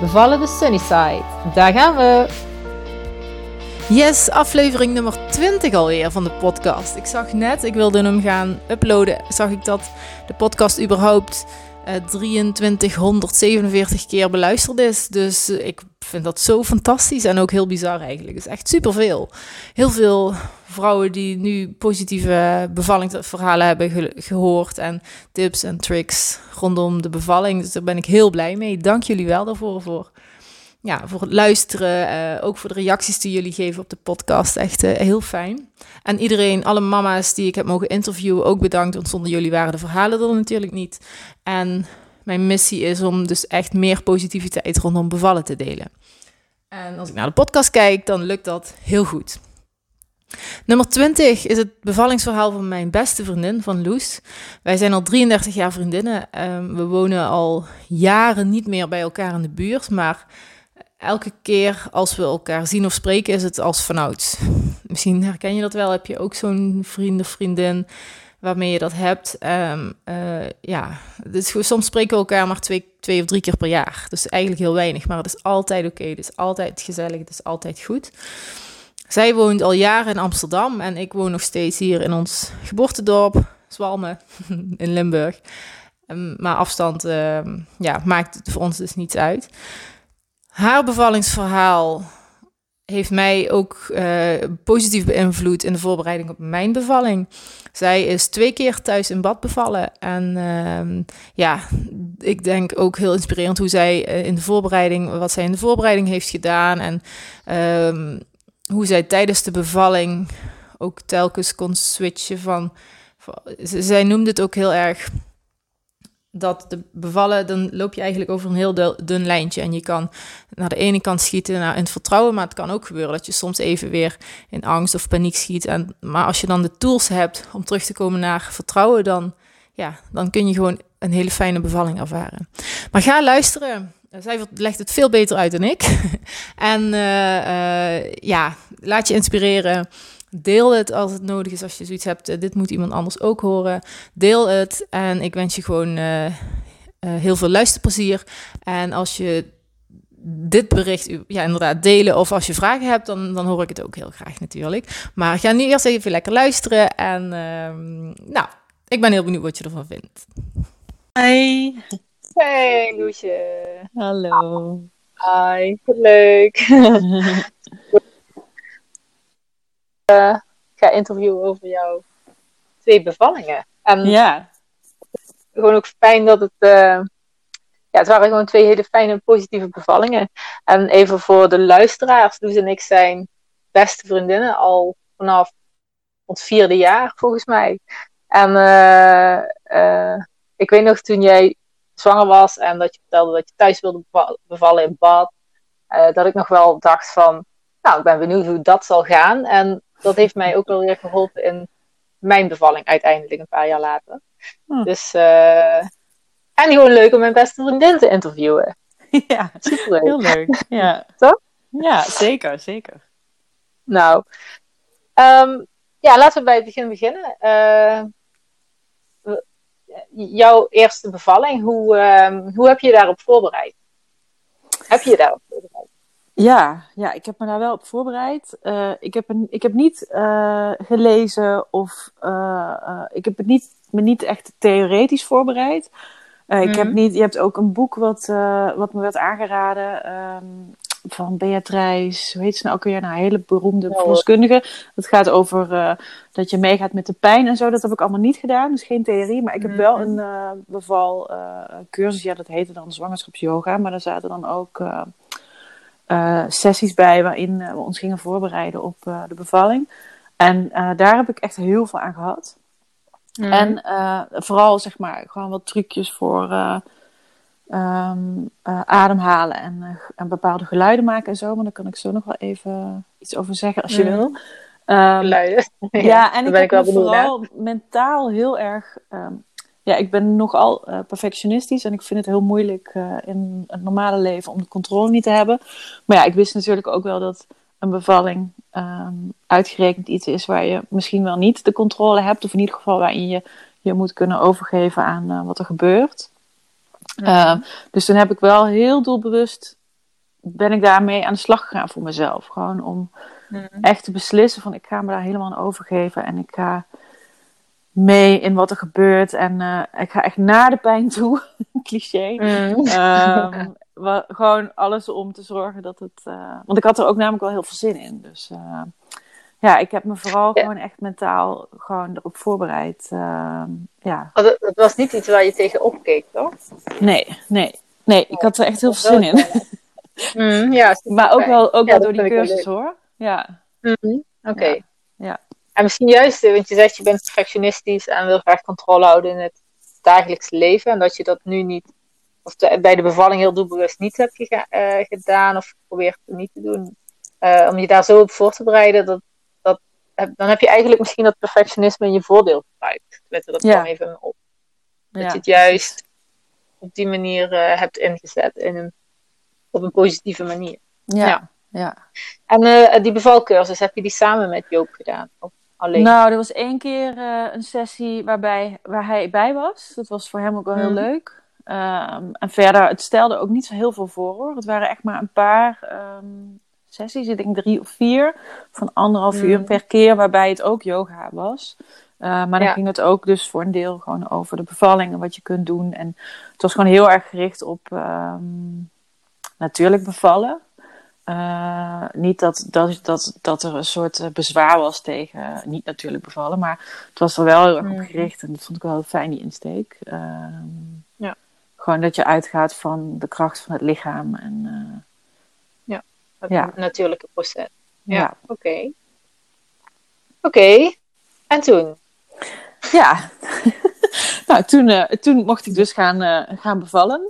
Bevallen de Sunnyside. Daar gaan we! Yes, aflevering nummer 20 alweer van de podcast. Ik zag net, ik wilde hem gaan uploaden, zag ik dat de podcast überhaupt 2347 eh, keer beluisterd is. Dus eh, ik vind dat zo fantastisch en ook heel bizar eigenlijk. Is echt superveel. Heel veel vrouwen die nu positieve bevallingsverhalen hebben gehoord en tips en tricks rondom de bevalling. Dus daar ben ik heel blij mee. Dank jullie wel daarvoor. Voor, ja, voor het luisteren, uh, ook voor de reacties die jullie geven op de podcast. Echt heel fijn. En iedereen, alle mama's die ik heb mogen interviewen, ook bedankt. Want zonder jullie waren de verhalen er natuurlijk niet. En mijn missie is om dus echt meer positiviteit rondom bevallen te delen. En als ik naar de podcast kijk, dan lukt dat heel goed. Nummer 20 is het bevallingsverhaal van mijn beste vriendin, van Loes. Wij zijn al 33 jaar vriendinnen. Um, we wonen al jaren niet meer bij elkaar in de buurt, maar elke keer als we elkaar zien of spreken is het als vanouds. Misschien herken je dat wel. Heb je ook zo'n vriend of vriendin waarmee je dat hebt? Um, uh, ja, dus soms spreken we elkaar maar twee, twee of drie keer per jaar. Dus eigenlijk heel weinig, maar het is altijd oké. Het is altijd gezellig, het is altijd goed. Zij woont al jaren in Amsterdam en ik woon nog steeds hier in ons geboortedorp, Zwalmen, in Limburg. Um, maar afstand uh, ja, maakt het voor ons dus niets uit. Haar bevallingsverhaal heeft mij ook uh, positief beïnvloed in de voorbereiding op mijn bevalling. Zij is twee keer thuis in bad bevallen. En uh, ja, ik denk ook heel inspirerend hoe zij uh, in de voorbereiding, wat zij in de voorbereiding heeft gedaan. En uh, hoe zij tijdens de bevalling ook telkens kon switchen van. van zij noemde het ook heel erg dat de bevallen, dan loop je eigenlijk over een heel dun lijntje. En je kan naar de ene kant schieten naar in vertrouwen, maar het kan ook gebeuren dat je soms even weer in angst of paniek schiet. En, maar als je dan de tools hebt om terug te komen naar vertrouwen, dan, ja, dan kun je gewoon een hele fijne bevalling ervaren. Maar ga luisteren. Zij legt het veel beter uit dan ik. en uh, uh, ja, laat je inspireren. Deel het als het nodig is, als je zoiets hebt. Uh, dit moet iemand anders ook horen. Deel het. En ik wens je gewoon uh, uh, heel veel luisterplezier. En als je dit bericht, ja, inderdaad, delen. Of als je vragen hebt, dan, dan hoor ik het ook heel graag natuurlijk. Maar ga nu eerst even lekker luisteren. En ehm, nou, ik ben heel benieuwd wat je ervan vindt. Hi. Hey, Loesje. Hallo. Hi, leuk. uh, ga interviewen over jouw twee bevallingen. En ja. Gewoon ook fijn dat het. Uh, ja, het waren gewoon twee hele fijne, positieve bevallingen. En even voor de luisteraars: Loes en ik zijn beste vriendinnen al vanaf ons vierde jaar, volgens mij. En uh, ik weet nog toen jij zwanger was en dat je vertelde dat je thuis wilde bevallen in bad, dat ik nog wel dacht van, nou, ik ben benieuwd hoe dat zal gaan. En dat heeft mij ook wel weer geholpen in mijn bevalling uiteindelijk een paar jaar later. Hm. Dus, uh, en gewoon leuk om mijn beste vriendin te interviewen. Ja, Superleuk. heel leuk. Ja. Toch? Ja, zeker, zeker. Nou, um, ja, laten we bij het begin beginnen. Uh, jouw eerste bevalling, hoe, um, hoe heb je je daarop voorbereid? Heb je je daarop voorbereid? Ja, ja, ik heb me daar wel op voorbereid. Uh, ik, heb een, ik heb niet uh, gelezen of uh, ik heb het niet, me niet echt theoretisch voorbereid. Ik heb mhm. niet, je hebt ook een boek wat, wat me werd aangeraden um, van Beatrice, hoe heet ze nou ook weer? Nou, een hele beroemde ja, verloskundige. Het gaat over dat je meegaat met de pijn en zo. Dat heb ik allemaal niet gedaan, dus geen theorie. Maar ik heb wel mm-hmm. een beval cursus, ja, dat heette dan zwangerschapsyoga. Maar daar zaten dan ook uh, sessies bij waarin uh, we ons gingen voorbereiden op uh, de bevalling. En daar heb ik echt heel veel aan gehad. Mm. En vooral zeg maar gewoon wat trucjes voor ehm, eh, ademhalen en, eh, en bepaalde geluiden maken en zo. Maar daar kan ik zo nog wel even iets over zeggen als je Mhm. wil. Geluiden. ja, en ik ben heb ik wel me vooral mentaal heel erg... ehm, ja, ik ben nogal eh, perfectionistisch en ik vind het heel moeilijk eh, in het normale leven om de controle niet te hebben. Maar ja, ik wist natuurlijk ook wel dat een bevalling ehm, uitgerekend iets is waar je misschien wel niet de controle hebt. Of in ieder geval waarin je je moet kunnen overgeven aan eh, wat er gebeurt. Ehm, dus toen heb ik wel heel doelbewust, ben ik daarmee aan de slag gegaan voor mezelf. Gewoon om echt te beslissen van ik ga me daar helemaal aan overgeven en ik ga mee in wat er gebeurt en eh, ik ga echt naar de pijn toe, cliché. Mhm. Ehm, wa- gewoon alles om te zorgen dat het, eh, want ik had er ook namelijk wel heel veel zin in. Dus eh, ja, ik heb me vooral Ja. gewoon echt mentaal gewoon erop voorbereid. Ehm, ja, Oh, dat, dat was niet iets waar je tegen opkeek, toch? nee, nee, nee, ik had er echt heel veel zin in. Mhm, ja, Maar ook wel, ook Ja, wel door die cursus hoor. Ja, Mhm, Oké. En misschien juist, eh, want je zegt je bent perfectionistisch en wil graag controle houden in het dagelijks leven. En dat je dat nu niet, of de- bij de bevalling heel doelbewust niet hebt gega- eh, gedaan of probeert niet te doen. Eh, om je daar zo op voor te bereiden, dat, dat, dan heb je eigenlijk misschien dat perfectionisme in je voordeel gebruikt. Weet je, dat Ja. kwam even op. Dat ja. je het juist op die manier eh, hebt ingezet in een, op een positieve manier. Ja, Ja. ja. En eh, die bevalcursus, heb je die samen met Joop gedaan? Of alleen? Nou, er was één keer eh, een sessie waarbij, waar hij bij was. Dat was voor hem ook wel heel Mhm. leuk. Ehm, en verder, het stelde ook niet zo heel veel voor hoor. Het waren echt maar een paar ehm, sessies, ik denk drie of vier, van anderhalf Mhm. uur per keer, waarbij het ook yoga was. Eh, maar dan Ja. ging het ook dus voor een deel gewoon over de bevalling en wat je kunt doen. En het was gewoon heel erg gericht op ehm, natuurlijk bevallen. Eh, niet dat, dat, dat, dat er een soort eh, bezwaar was tegen niet natuurlijk bevallen, maar het was er wel heel erg op Mhm. gericht en dat vond ik wel fijn, die insteek. Ehm, Ja. Gewoon dat je uitgaat van de kracht van het lichaam. En, eh, Het Ja. natuurlijke proces. Ja, ja. oké. Oké, en toen? Ja, nou toen, eh, toen mocht ik dus gaan, eh, gaan bevallen.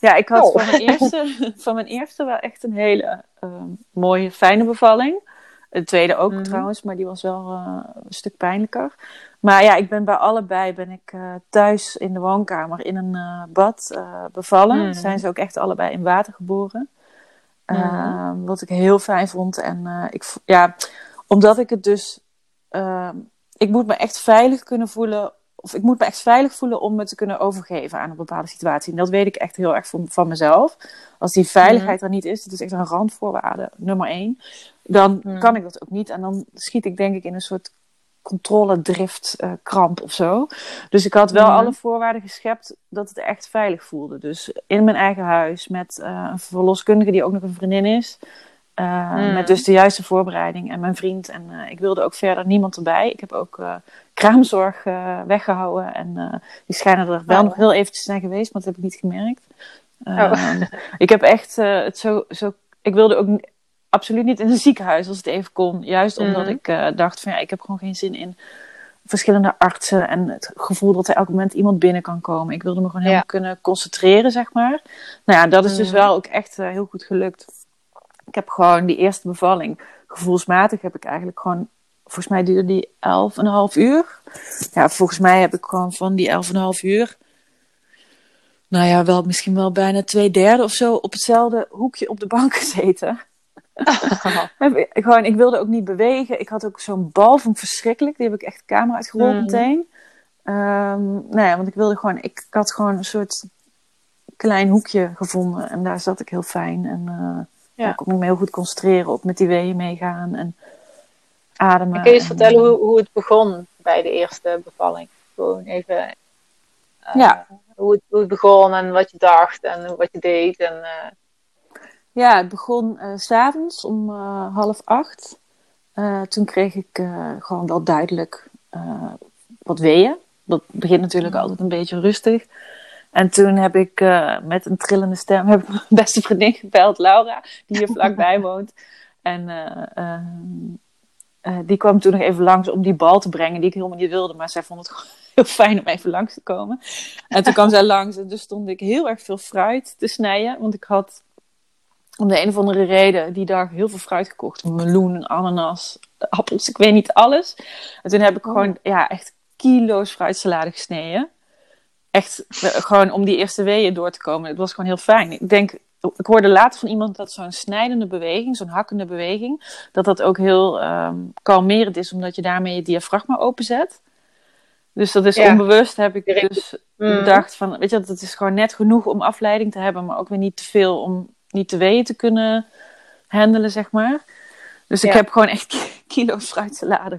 Ja, ik had Oh. van, mijn eerste, van mijn eerste wel echt een hele ehm, mooie, fijne bevalling. De tweede ook Mhm. trouwens, maar die was wel eh, een stuk pijnlijker. Maar ja, ik ben bij allebei ben ik eh, thuis in de woonkamer in een eh, bad eh, bevallen. Mhm. Zijn ze ook echt allebei in water geboren. Mhm. Ehm, wat ik heel fijn vond. En eh, ik, ja, omdat ik het dus. ehm, ik moet me echt veilig kunnen voelen. Of ik moet me echt veilig voelen om me te kunnen overgeven aan een bepaalde situatie. En dat weet ik echt heel erg van, van mezelf. Als die veiligheid er niet is, dat is echt een randvoorwaarde, nummer één. Dan Mhm. kan ik dat ook niet. En dan schiet ik denk ik in een soort controledrift eh, kramp of zo. Dus ik had wel Mhm. alle voorwaarden geschept dat het echt veilig voelde. Dus in mijn eigen huis met eh, een verloskundige die ook nog een vriendin is. Uh, Mm. Met dus de juiste voorbereiding en mijn vriend. En uh, ik wilde ook verder niemand erbij. Ik heb ook uh, kraamzorg weggehouden. En die schijnen er wel Oh. nog heel eventjes zijn geweest, maar dat heb ik niet gemerkt. Oh. Ehm, ik heb echt het zo, zo. Ik wilde ook absoluut niet in een ziekenhuis als het even kon. Juist omdat Mhm. ik dacht van ja, ik heb gewoon geen zin in verschillende artsen en het gevoel dat er elk moment iemand binnen kan komen. Ik wilde me gewoon helemaal Ja. kunnen concentreren, zeg maar. Nou ja, dat is dus Mhm. wel ook echt heel goed gelukt. Ik heb gewoon die eerste bevalling, gevoelsmatig heb ik eigenlijk gewoon, volgens mij duurde die elf en een half uur. Ja, volgens mij heb ik gewoon van die elf en een half uur, nou ja, wel misschien wel bijna twee derde of zo op hetzelfde hoekje op de bank gezeten. Gewoon, ik wilde ook niet bewegen. Ik had ook zo'n bal, ik verschrikkelijk. Die heb ik echt de kamer uitgerold Mhm. meteen. Ehm, nou ja, want ik wilde gewoon, ik, ik had gewoon een soort klein hoekje gevonden. En daar zat ik heel fijn. En uh, Ja. daar kon ik me heel goed concentreren op met die weeën meegaan en ademen. En kun je eens en, vertellen hoe, hoe het begon bij de eerste bevalling? Gewoon even. eh, Ja. Hoe het, hoe het begon en wat je dacht en wat je deed. En, eh, Ja, het begon eh, s s'avonds om half acht. Toen kreeg ik gewoon wel duidelijk wat weeën. Dat begint natuurlijk altijd een beetje rustig. En toen heb ik eh, met een trillende stem heb ik mijn beste vriendin gebeld, Laura, die hier vlakbij woont. En eh, eh, die kwam toen nog even langs om die bal te brengen die ik helemaal niet wilde. Maar zij vond het gewoon heel fijn om even langs te komen. En toen kwam zij langs en dus stond ik heel erg veel fruit te snijden. Want ik had om de een of andere reden die dag heel veel fruit gekocht. Meloen, ananas, appels, ik weet niet alles. En toen heb ik Oh. gewoon ja, echt kilo's fruitsalade gesneden. Echt eh, gewoon om die eerste weeën door te komen. Het was gewoon heel fijn. Ik denk, ik hoorde later van iemand dat zo'n snijdende beweging, zo'n hakkende beweging, dat dat ook heel ehm, kalmerend is, omdat je daarmee je diafragma openzet. Dus dat is Ja. onbewust heb ik dus Mm. bedacht van, weet je, dat is gewoon net genoeg om afleiding te hebben, maar ook weer niet te veel om niet te weeën te kunnen handelen, zeg maar. Dus ik heb gewoon echt ki- kilo's fruitsalade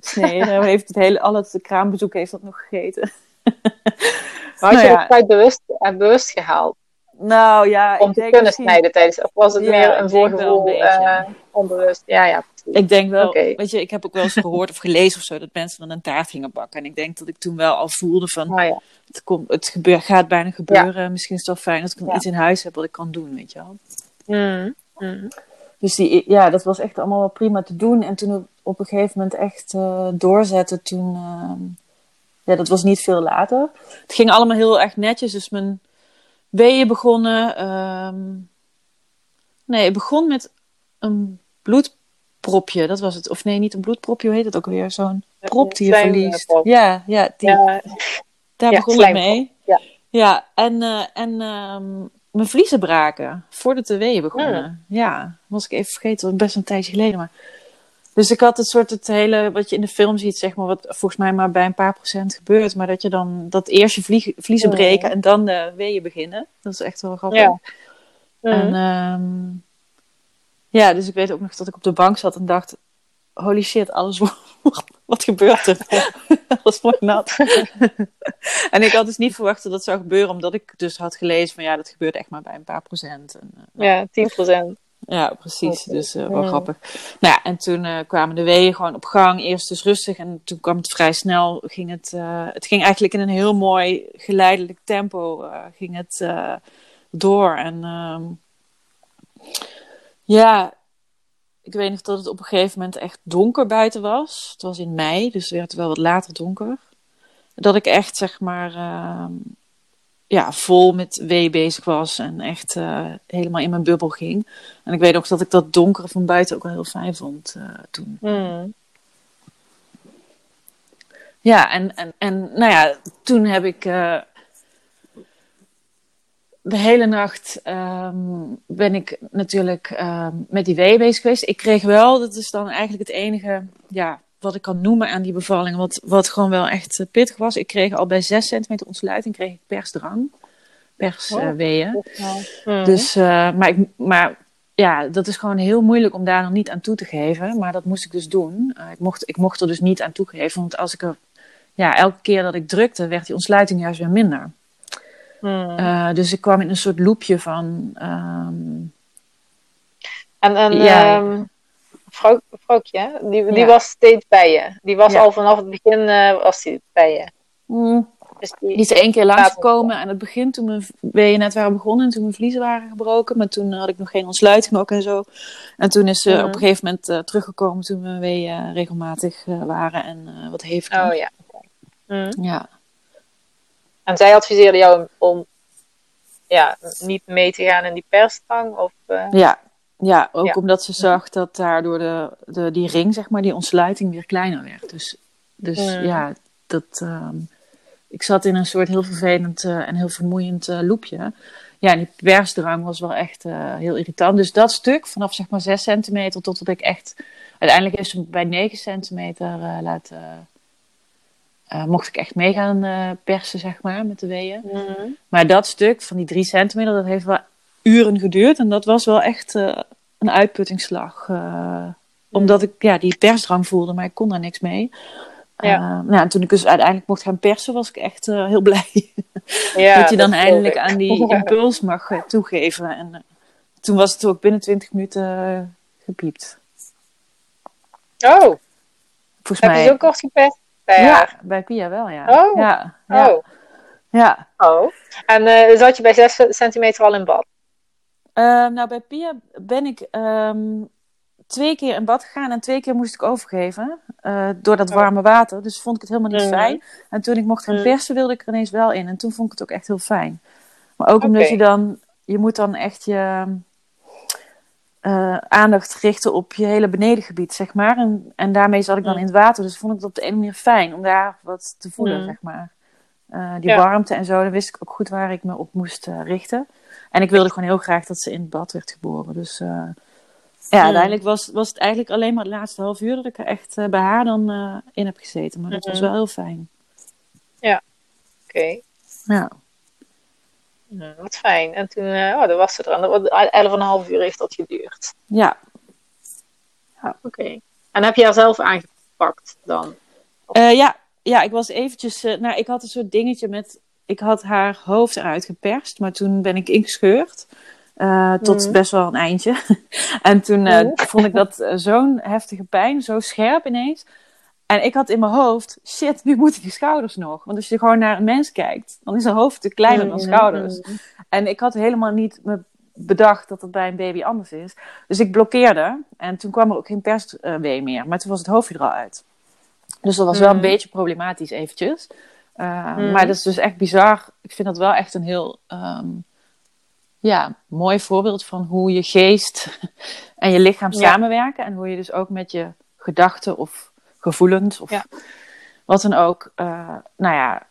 gesneden. Hij heeft het hele, al het kraambezoek heeft dat nog gegeten. Maar had Nou je ja. het tijd bewust, eh, bewust gehaald Nou ja, om ik te denk kunnen misschien- snijden tijdens... Of was het Ja, meer een een voorgevoel, beetje. eh, onbewust? Ja, ja, precies. Ik denk wel, weet je, ik heb ook wel eens gehoord of gelezen of zo dat mensen dan een taart gingen bakken. En ik denk dat ik toen wel al voelde van, Oh, ja. het, komt, het gebeur, gaat bijna gebeuren. Misschien is het wel fijn dat ik nog Ja. iets in huis heb wat ik kan doen, weet je wel. Mm. Mm. Dus die, ja, dat was echt allemaal wel prima te doen. En toen op, op een gegeven moment echt eh, doorzetten, toen, ehm, ja, dat was niet veel later. Het ging allemaal heel erg netjes, dus mijn weeën begonnen. ehm, nee, het begon met een bloedpropje, dat was het. Of nee, niet een bloedpropje, hoe heet het ook weer? Zo'n prop die je verliest. Ja, ja, die, Ja, daar ja, begon het mee. ja. Ja, en, eh, en ehm, mijn vliezen braken voordat de weeën begonnen. Ja, was ik even vergeten, was best een tijdje geleden. Maar... Dus ik had het soort het hele, wat je in de film ziet, zeg maar, wat volgens mij maar bij een paar procent gebeurt. Maar dat je dan, dat eerst je vlieg- vliezen breken en dan de weeën beginnen. Dat is echt wel grappig. Ja. En ehm, ja, dus ik weet ook nog dat ik op de bank zat en dacht, holy shit, alles wordt, wat gebeurt er? alles wordt nat. en ik had dus niet verwacht dat dat zou gebeuren, omdat ik dus had gelezen van ja, dat gebeurt echt maar bij een paar procent. En, eh, ja, 10%. Ja, precies. Dus eh, wel Ja. grappig. Nou ja, en toen eh, kwamen de weeën gewoon op gang. Eerst dus rustig en toen kwam het vrij snel. Ging het, eh, het ging eigenlijk in een heel mooi geleidelijk tempo ging het door. En ehm, ja, ik weet nog dat het op een gegeven moment echt donker buiten was. Het was in mei, dus werd het wel wat later donker. Dat ik echt zeg maar ehm, ja, vol met wee bezig was en echt eh, helemaal in mijn bubbel ging. En ik weet ook dat ik dat donkere van buiten ook wel heel fijn vond eh, toen. Mm. Ja, en, en, en nou ja, toen heb ik eh, de hele nacht ehm, ben ik natuurlijk ehm, met die weeën bezig geweest. Ik kreeg wel, dat is dan eigenlijk het enige ja, wat ik kan noemen aan die bevalling, wat, wat gewoon wel echt eh, pittig was. Ik kreeg al bij 6 centimeter ontsluiting kreeg ik persdrang, persweeën. Mm. Dus, eh, maar, ik, maar ja, dat is gewoon heel moeilijk om daar nog niet aan toe te geven. Maar dat moest ik dus doen. Eh, ik, mocht, ik mocht er dus niet aan toegeven. Want als ik er, ja, elke keer dat ik drukte, werd die ontsluiting juist weer minder. Mm. Eh, dus ik kwam in een soort loopje van. ehm, En, en Ja. ehm, vrouw, vrouwtje, die, die Ja. was steeds bij je. Die was Ja. al vanaf het begin eh, was die bij je. mm, Dus die, die is één keer langsgekomen aan het begin toen mijn weeën net waren begonnen. En toen mijn vliezen waren gebroken. Maar toen had ik nog geen ontsluiting ook en zo. En toen is ze op een gegeven moment eh, teruggekomen toen mijn weeën regelmatig eh, waren. En wat heviger. Oh ja. Mm. Ja. En zij adviseerde jou om, ja, niet mee te gaan in die persdrang? Of, Ja, ja ook Ja. omdat ze zag dat daardoor de, de, die ring, zeg maar, die ontsluiting weer kleiner werd. Dus, dus ja, dat, ehm, ik zat in een soort heel vervelend eh, en heel vermoeiend eh, loopje. Ja, en die persdrang was wel echt eh, heel irritant. Dus dat stuk, vanaf zeg maar 6 centimeter totdat ik echt... Uiteindelijk heeft ze bij 9 centimeter laten... mocht ik echt mee gaan persen, zeg maar, met de weeën. mm. Maar dat stuk van die drie centimeter, dat heeft wel uren geduurd. En dat was wel echt eh, een uitputtingsslag. eh, omdat ik ja, die persdrang voelde, maar ik kon daar niks mee. Ja. Eh, nou, en toen ik dus uiteindelijk mocht gaan persen, was ik echt heel blij. ja, dat je dan eindelijk aan die impuls mag toegeven. En toen was het ook binnen 20 minuten gepiept. Oh, Volgens heb je zo kort gepest bij ja, haar? bij Pia wel, ja. Oh. Ja, ja, Oh, ja. oh. En zat je bij 6 centimeter al in bad? Eh, nou, bij Pia ben ik ehm, twee keer in bad gegaan en twee keer moest ik overgeven. eh, door dat Oh. warme water. Dus vond ik het helemaal niet fijn. En toen ik mocht gaan persen, wilde ik er ineens wel in. En toen vond ik het ook echt heel fijn. Maar ook omdat je dan... Je moet dan echt je eh, aandacht richten op je hele benedengebied, zeg maar. En, en daarmee zat ik dan in het water. Dus vond ik het op de ene manier fijn om daar wat te voelen, zeg maar. Eh, die Ja. warmte en zo, dan wist ik ook goed waar ik me op moest richten. En ik wilde gewoon heel graag dat ze in het bad werd geboren. Dus eh, ja, uiteindelijk was, was het eigenlijk alleen maar het laatste half uur dat ik er echt eh, bij haar dan eh, in heb gezeten. Maar dat was Mhm. wel heel fijn. Oké. Ja. Hm, wat fijn. En toen, oh, dan was ze er. En dat was- 11,5 uur heeft dat geduurd. Ja, Oké. En heb je haar zelf aangepakt dan? Ja, ja, ik was eventjes. nou, ik had een soort dingetje met. Ik had haar hoofd eruit geperst, maar toen ben ik ingescheurd. eh, tot Mhm. best wel een eindje. en toen eh, Mhm. vond ik dat eh, zo'n heftige pijn, zo scherp ineens. En ik had in mijn hoofd, shit, nu moeten die schouders nog. Want als je gewoon naar een mens kijkt, dan is een hoofd te kleiner dan Mhm. schouders. En ik had helemaal niet me bedacht dat het bij een baby anders is. Dus ik blokkeerde. En toen kwam er ook geen perswee meer. Maar toen was het hoofdje er al uit. Dus dat was wel een beetje problematisch eventjes. Uh, Mhm. Maar dat is dus echt bizar. Ik vind dat wel echt een heel ehm, ja, mooi voorbeeld van hoe je geest en je lichaam Ja. samenwerken. En hoe je dus ook met je gedachten of gevoelens of Ja. wat dan ook, eh, nou ja,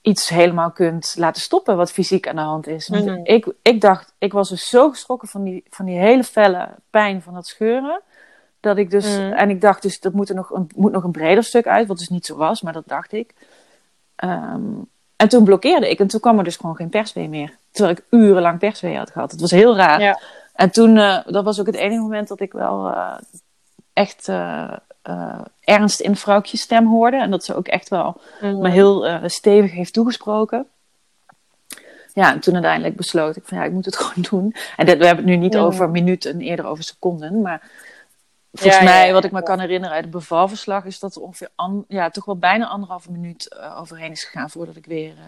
iets helemaal kunt laten stoppen wat fysiek aan de hand is. Mhm. ik, ik dacht, ik was dus zo geschrokken van die, van die hele felle pijn van dat scheuren. Dat ik dus, Mhm. en ik dacht dus, dat moet er nog een, moet nog een breder stuk uit, wat dus niet zo was, maar dat dacht ik. Ehm, en toen blokkeerde ik en toen kwam er dus gewoon geen perswee meer. Terwijl ik urenlang perswee had gehad. Het was heel raar. Ja. En toen, eh, dat was ook het enige moment dat ik wel eh, echt eh, ernst in vrouwtjes stem hoorde. En dat ze ook echt wel Mhm. me heel stevig heeft toegesproken. Ja, en toen uiteindelijk besloot ik van ja, ik moet het gewoon doen. En we hebben het nu niet over minuten, eerder over seconden. Maar volgens Ja, mij, ja, wat ik me kan herinneren uit het bevalverslag, is dat er ongeveer an, ja, toch wel bijna anderhalve minuut eh, overheen is gegaan voordat ik weer. eh,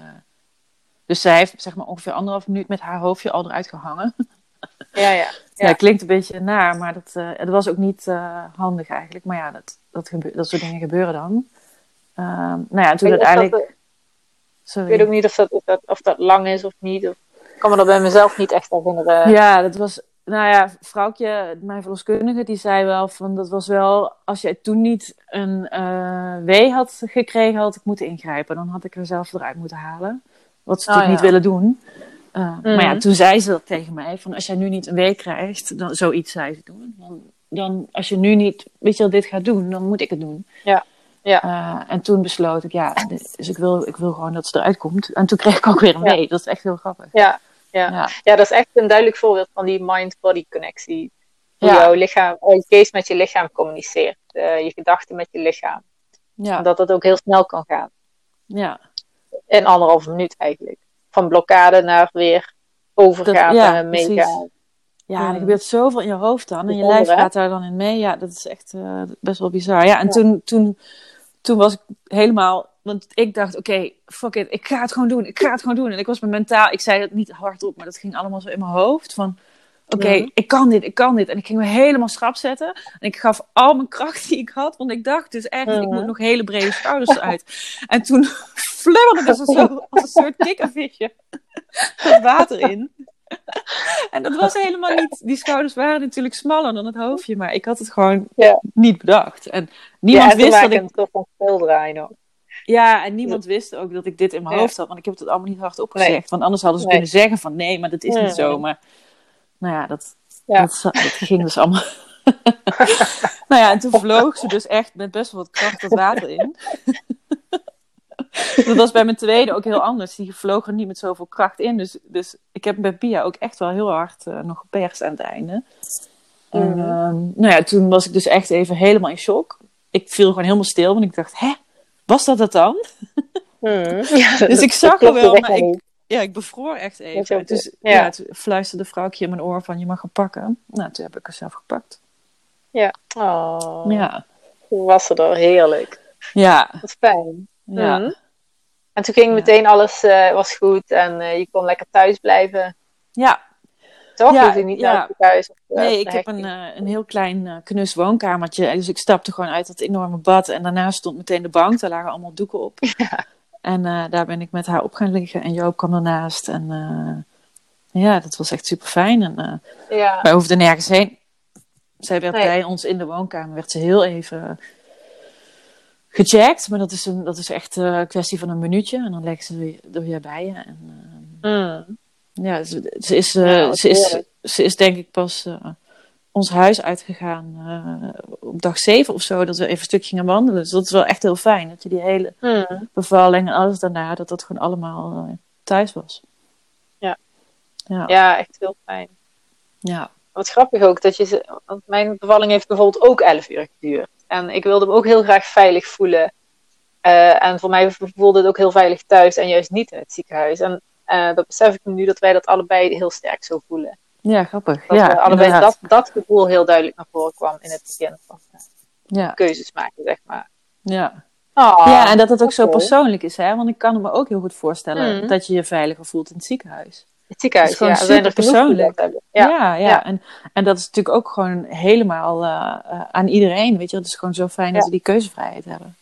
Dus zij heeft zeg maar ongeveer anderhalf minuut met haar hoofdje al eruit gehangen. Ja, ja. Ja, klinkt een beetje naar, maar dat, eh, het was ook niet handig eigenlijk. Maar ja, dat, dat, dat soort dingen gebeuren dan. Ehm, nou ja, en toen uiteindelijk. dat, Sorry. ik weet ook niet of dat, of, dat, of dat lang is of niet. Of, ik kan me dat bij mezelf niet echt herinneren. Ja, dat was. Nou ja, vrouwtje, mijn verloskundige, die zei wel van dat was wel. Als jij toen niet een eh wee had gekregen, had ik moeten ingrijpen. Dan had ik er zelf eruit moeten halen. Wat ze Oh, natuurlijk ja. niet willen doen. Eh, Maar ja, Mhm. toen zei ze dat tegen mij: van als jij nu niet een wee krijgt, dan zoiets zei ze toen. Dan, dan als je nu niet, weet je wel, dit gaat doen, dan moet ik het doen. Ja. Ja. Eh, en toen besloot ik, ja, dus ik wil, ik wil gewoon dat ze eruit komt. En toen kreeg ik ook weer een Ja. wee. Dat is echt heel grappig. Ja, ja. Ja. Ja, dat is echt een duidelijk voorbeeld van die mind-body connectie. Hoe Ja. jouw lichaam, je geest met je lichaam communiceert. eh, je gedachten met je lichaam. Ja. Dat dat ook heel snel kan gaan. ja. In anderhalve minuut eigenlijk. Van blokkade naar weer overgaan Dat- ja, en meegaan. Ja, en er Mm. gebeurt zoveel in je hoofd dan. En je lijf gaat daar dan in mee. Ja, dat is echt eh, best wel bizar. Ja, en. Toen, toen, toen was ik helemaal... Want ik dacht, oké, fuck it. Ik ga het gewoon doen. Ik ga het gewoon doen. En ik was me mentaal... Ik zei het niet hardop, maar dat ging allemaal zo in mijn hoofd. Van, oké, ik kan dit, ik kan dit. En ik ging me helemaal schrap zetten. En ik gaf al mijn kracht die ik had. Want ik dacht dus echt, ik moet nog hele brede schouders uit. En toen flubberde dus zo als een soort kikkervisje het water in. En dat was helemaal niet. Die schouders waren natuurlijk smaller dan het hoofdje, maar ik had het gewoon Ja. niet bedacht. En niemand wist dat ik. een soort van speeldraai nog. Ja, en niemand wist ook dat ik dit in mijn Ja. hoofd had, want ik heb het allemaal niet hard opgezegd. Nee. Want anders hadden ze Nee. kunnen zeggen van nee, maar dat is Nee. niet zo. Maar nou ja, dat, Ja. dat, dat ging dus allemaal. nou ja, en toen vloog ze dus echt met best wel wat kracht het water in. dat was bij mijn tweede ook heel anders. Die vloog er niet met zoveel kracht in. Dus, dus ik heb bij Pia ook echt wel heel hard eh, nog geperst aan het einde. En Mhm. ehm, nou ja, toen was ik dus echt even helemaal in shock. Ik viel gewoon helemaal stil, want ik dacht, hè, was dat het dan? Hmm. Ja, Dus ik zag er klopte wel, maar ik, ja, ik bevroor echt even. ook- Dus ja. ja, toen fluisterde vrouwtje in mijn oor van, je mag hem pakken. Nou, toen heb ik er zelf gepakt. Oh, Ja, Toen was ze er heerlijk. ja, Wat fijn. ja. Mhm. En toen ging Ja. meteen alles eh, was goed en eh, je kon lekker thuis blijven. Ja. Toch? Ja, je niet ja. naar het ziekenhuis. of, eh, Nee, ik heb een, eh, een heel klein eh, knus woonkamertje. Dus ik stapte gewoon uit dat enorme bad. En daarnaast stond meteen de bank. Daar lagen allemaal doeken op. En daar ben ik met haar op gaan liggen. En Joop kwam ernaast. En ja, dat was echt super fijn. En Ja. wij hoefden nergens heen. Zij werd Nee. bij ons in de woonkamer. Werd ze heel even gecheckt. Maar dat is, een, dat is echt een kwestie van een minuutje. En dan leggen ze weer- er weer bij je. En, Mm. Ja, ze, ze is, eh, Ja, wat ze, is, ze is denk ik pas eh, ons huis uitgegaan eh, op dag zeven of zo. Dat we even een stuk gingen wandelen. Dus dat is wel echt heel fijn. Dat je die hele Mm. bevalling en alles daarna, dat dat gewoon allemaal eh, thuis was. Ja. Ja. Ja, echt heel fijn. Ja. Wat grappig ook, dat je ze, want mijn bevalling heeft bijvoorbeeld ook 11 uur geduurd. En ik wilde me ook heel graag veilig voelen. Eh, en voor mij voelde het ook heel veilig thuis en juist niet in het ziekenhuis. En eh, dat besef ik me nu dat wij dat allebei heel sterk zo voelen. ja, grappig. Dat ja, allebei inderdaad. dat, dat gevoel heel duidelijk naar voren kwam in het begin van eh, Ja, keuzes maken, zeg maar. ja. Oh, ja, en dat het ook zo persoonlijk is. Hè? Want ik kan me ook heel goed voorstellen Mhm. dat je je veiliger voelt in het ziekenhuis. Het ziekenhuis, Het is gewoon ja. Er er super persoonlijk. hebben. Ja, Ja, ja. En, en dat is natuurlijk ook gewoon helemaal eh, aan iedereen. Weet je, het is gewoon zo fijn dat we die keuzevrijheid hebben.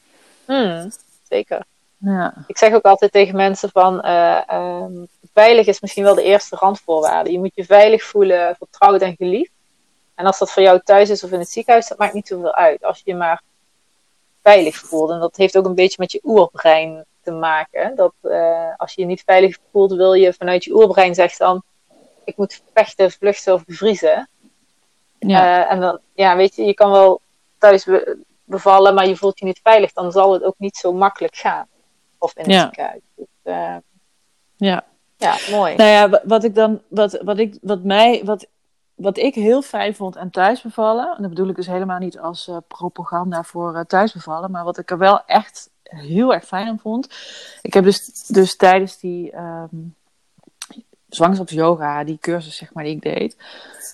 Mm, zeker. Ja, Ik zeg ook altijd tegen mensen van eh, ehm, veilig is misschien wel de eerste randvoorwaarde. Je moet je veilig voelen, vertrouwd en geliefd. En als dat voor jou thuis is of in het ziekenhuis, dat maakt niet zoveel uit. Als je je maar veilig voelt. En dat heeft ook een beetje met je oerbrein te maken. Dat eh, als je je niet veilig voelt, wil je vanuit je oerbrein zegt dan, ik moet vechten, vluchten of bevriezen. ja, Eh, en dan, ja, weet je, je kan wel thuis be- bevallen, maar je voelt je niet veilig. Dan zal het ook niet zo makkelijk gaan. Of in het Ja. ziekenhuis. Dus, eh, ja. ja, mooi. Nou ja, wa- wat ik dan, wat, wat ik, wat mij, wat, wat ik heel fijn vond aan thuisbevallen, en dat bedoel ik dus helemaal niet als eh, propaganda voor eh, thuisbevallen, maar wat ik er wel echt heel erg fijn aan vond. Ik heb dus, dus tijdens die ehm zwangerschapsyoga, die cursus zeg maar die ik deed,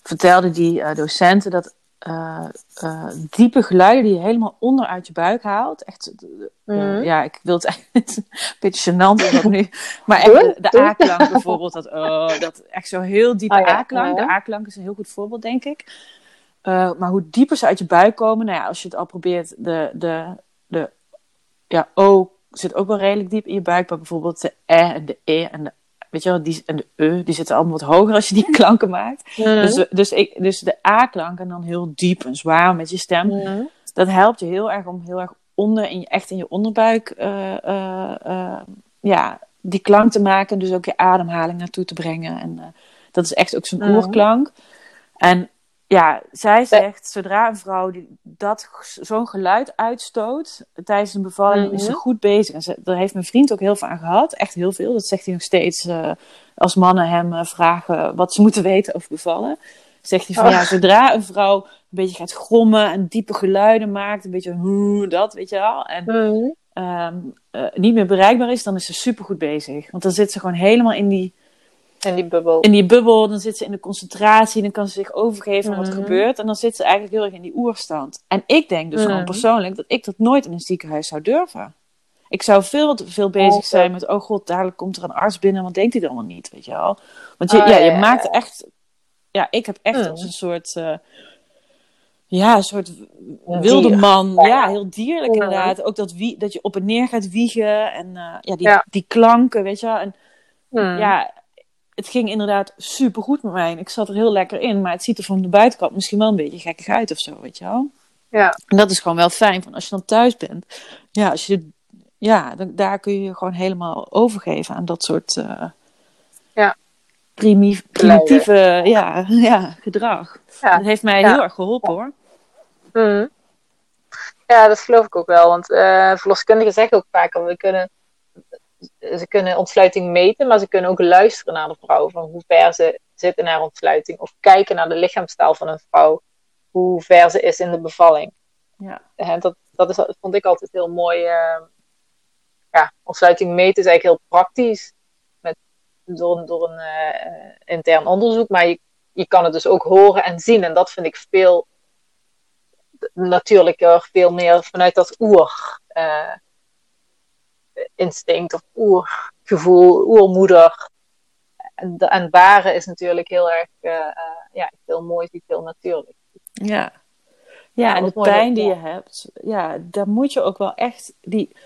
vertelde die docenten dat eh, eh, diepe geluiden die je helemaal onderuit je buik haalt, echt, eh, Mhm. ja, ik wil het eigenlijk een beetje gênant nu, maar echt de, de. A-klank bijvoorbeeld, dat, oh, dat echt zo heel diepe Oh ja, A-klank. De A-klank is een heel goed voorbeeld, denk ik. Maar hoe dieper ze uit je buik komen, nou ja, als je het al probeert, de, de, de ja, O zit ook wel redelijk diep in je buik, maar bijvoorbeeld de E en de E en de, weet je wel, die, en de E, die zitten allemaal wat hoger als je die klanken maakt. Mhm. Dus, dus, ik, dus de A-klank en dan heel diep en zwaar met je stem, Mhm. dat helpt je heel erg om heel erg onder, in je, echt in je onderbuik, eh, eh, eh, ja, die klank te maken. Dus ook je ademhaling naartoe te brengen. En dat is echt ook zo'n Mhm. oerklank. En ja, zij zegt, zodra een vrouw die, dat zo'n geluid uitstoot tijdens een bevalling, is ze Mhm. goed bezig. En ze, daar heeft mijn vriend ook heel veel aan gehad. Echt heel veel. Dat zegt hij nog steeds eh, als mannen hem eh, vragen wat ze moeten weten over bevallen. Zegt hij van Oh. ja, zodra een vrouw een beetje gaat grommen en diepe geluiden maakt, een beetje hoe dat, weet je wel. En Mhm. ehm, eh, niet meer bereikbaar is, dan is ze super goed bezig. Want dan zit ze gewoon helemaal in die, En die bubbel. in die bubbel, dan zit ze in de concentratie, dan kan ze zich overgeven aan wat er Mhm. gebeurt. En dan zit ze eigenlijk heel erg in die oerstand. En ik denk dus Mhm. gewoon persoonlijk dat ik dat nooit in een ziekenhuis zou durven. Ik zou veel te veel bezig Oké. zijn met, oh god, dadelijk komt er een arts binnen, wat denkt hij dan wel niet, weet je wel. Want je, Ah, ja, je ja, maakt ja. echt, ja, ik heb echt Mhm. als een soort, eh, ja, een soort wilde dier. man. Ja. Heel dierlijk inderdaad. Ook dat, wie, dat je op en neer gaat wiegen en eh, ja, die, die klanken, weet je wel. En Mhm. ja, het ging inderdaad super goed met mij. En ik zat er heel lekker in. Maar het ziet er van de buitenkant misschien wel een beetje gekkig uit of zo, weet je wel. Ja. En dat is gewoon wel fijn. Van als je dan thuis bent. Ja, als je, ja dan, daar kun je je gewoon helemaal overgeven aan dat soort eh, Ja. primi- primitieve ja, ja, gedrag. Ja. Dat heeft mij Ja. heel erg geholpen hoor. Mhm. Ja, dat geloof ik ook wel. Want eh verloskundigen zeggen ook vaker, we kunnen, ze kunnen ontsluiting meten, maar ze kunnen ook luisteren naar de vrouw. Van hoe ver ze zit in haar ontsluiting. Of kijken naar de lichaamstaal van een vrouw. Hoe ver ze is in de bevalling. Ja. En dat, dat, is, dat vond ik altijd heel mooi. eh, ja, ontsluiting meten is eigenlijk heel praktisch. Met, door, door een eh, intern onderzoek. Maar je, je kan het dus ook horen en zien. En dat vind ik veel natuurlijker, veel meer vanuit dat oer eh, instinct of oergevoel, oermoeder. en, en baren is natuurlijk heel erg, uh, ja, heel mooi, heel natuurlijk. Ja. Ja, en de pijn die je hebt, ja, daar moet je ook wel echt, die,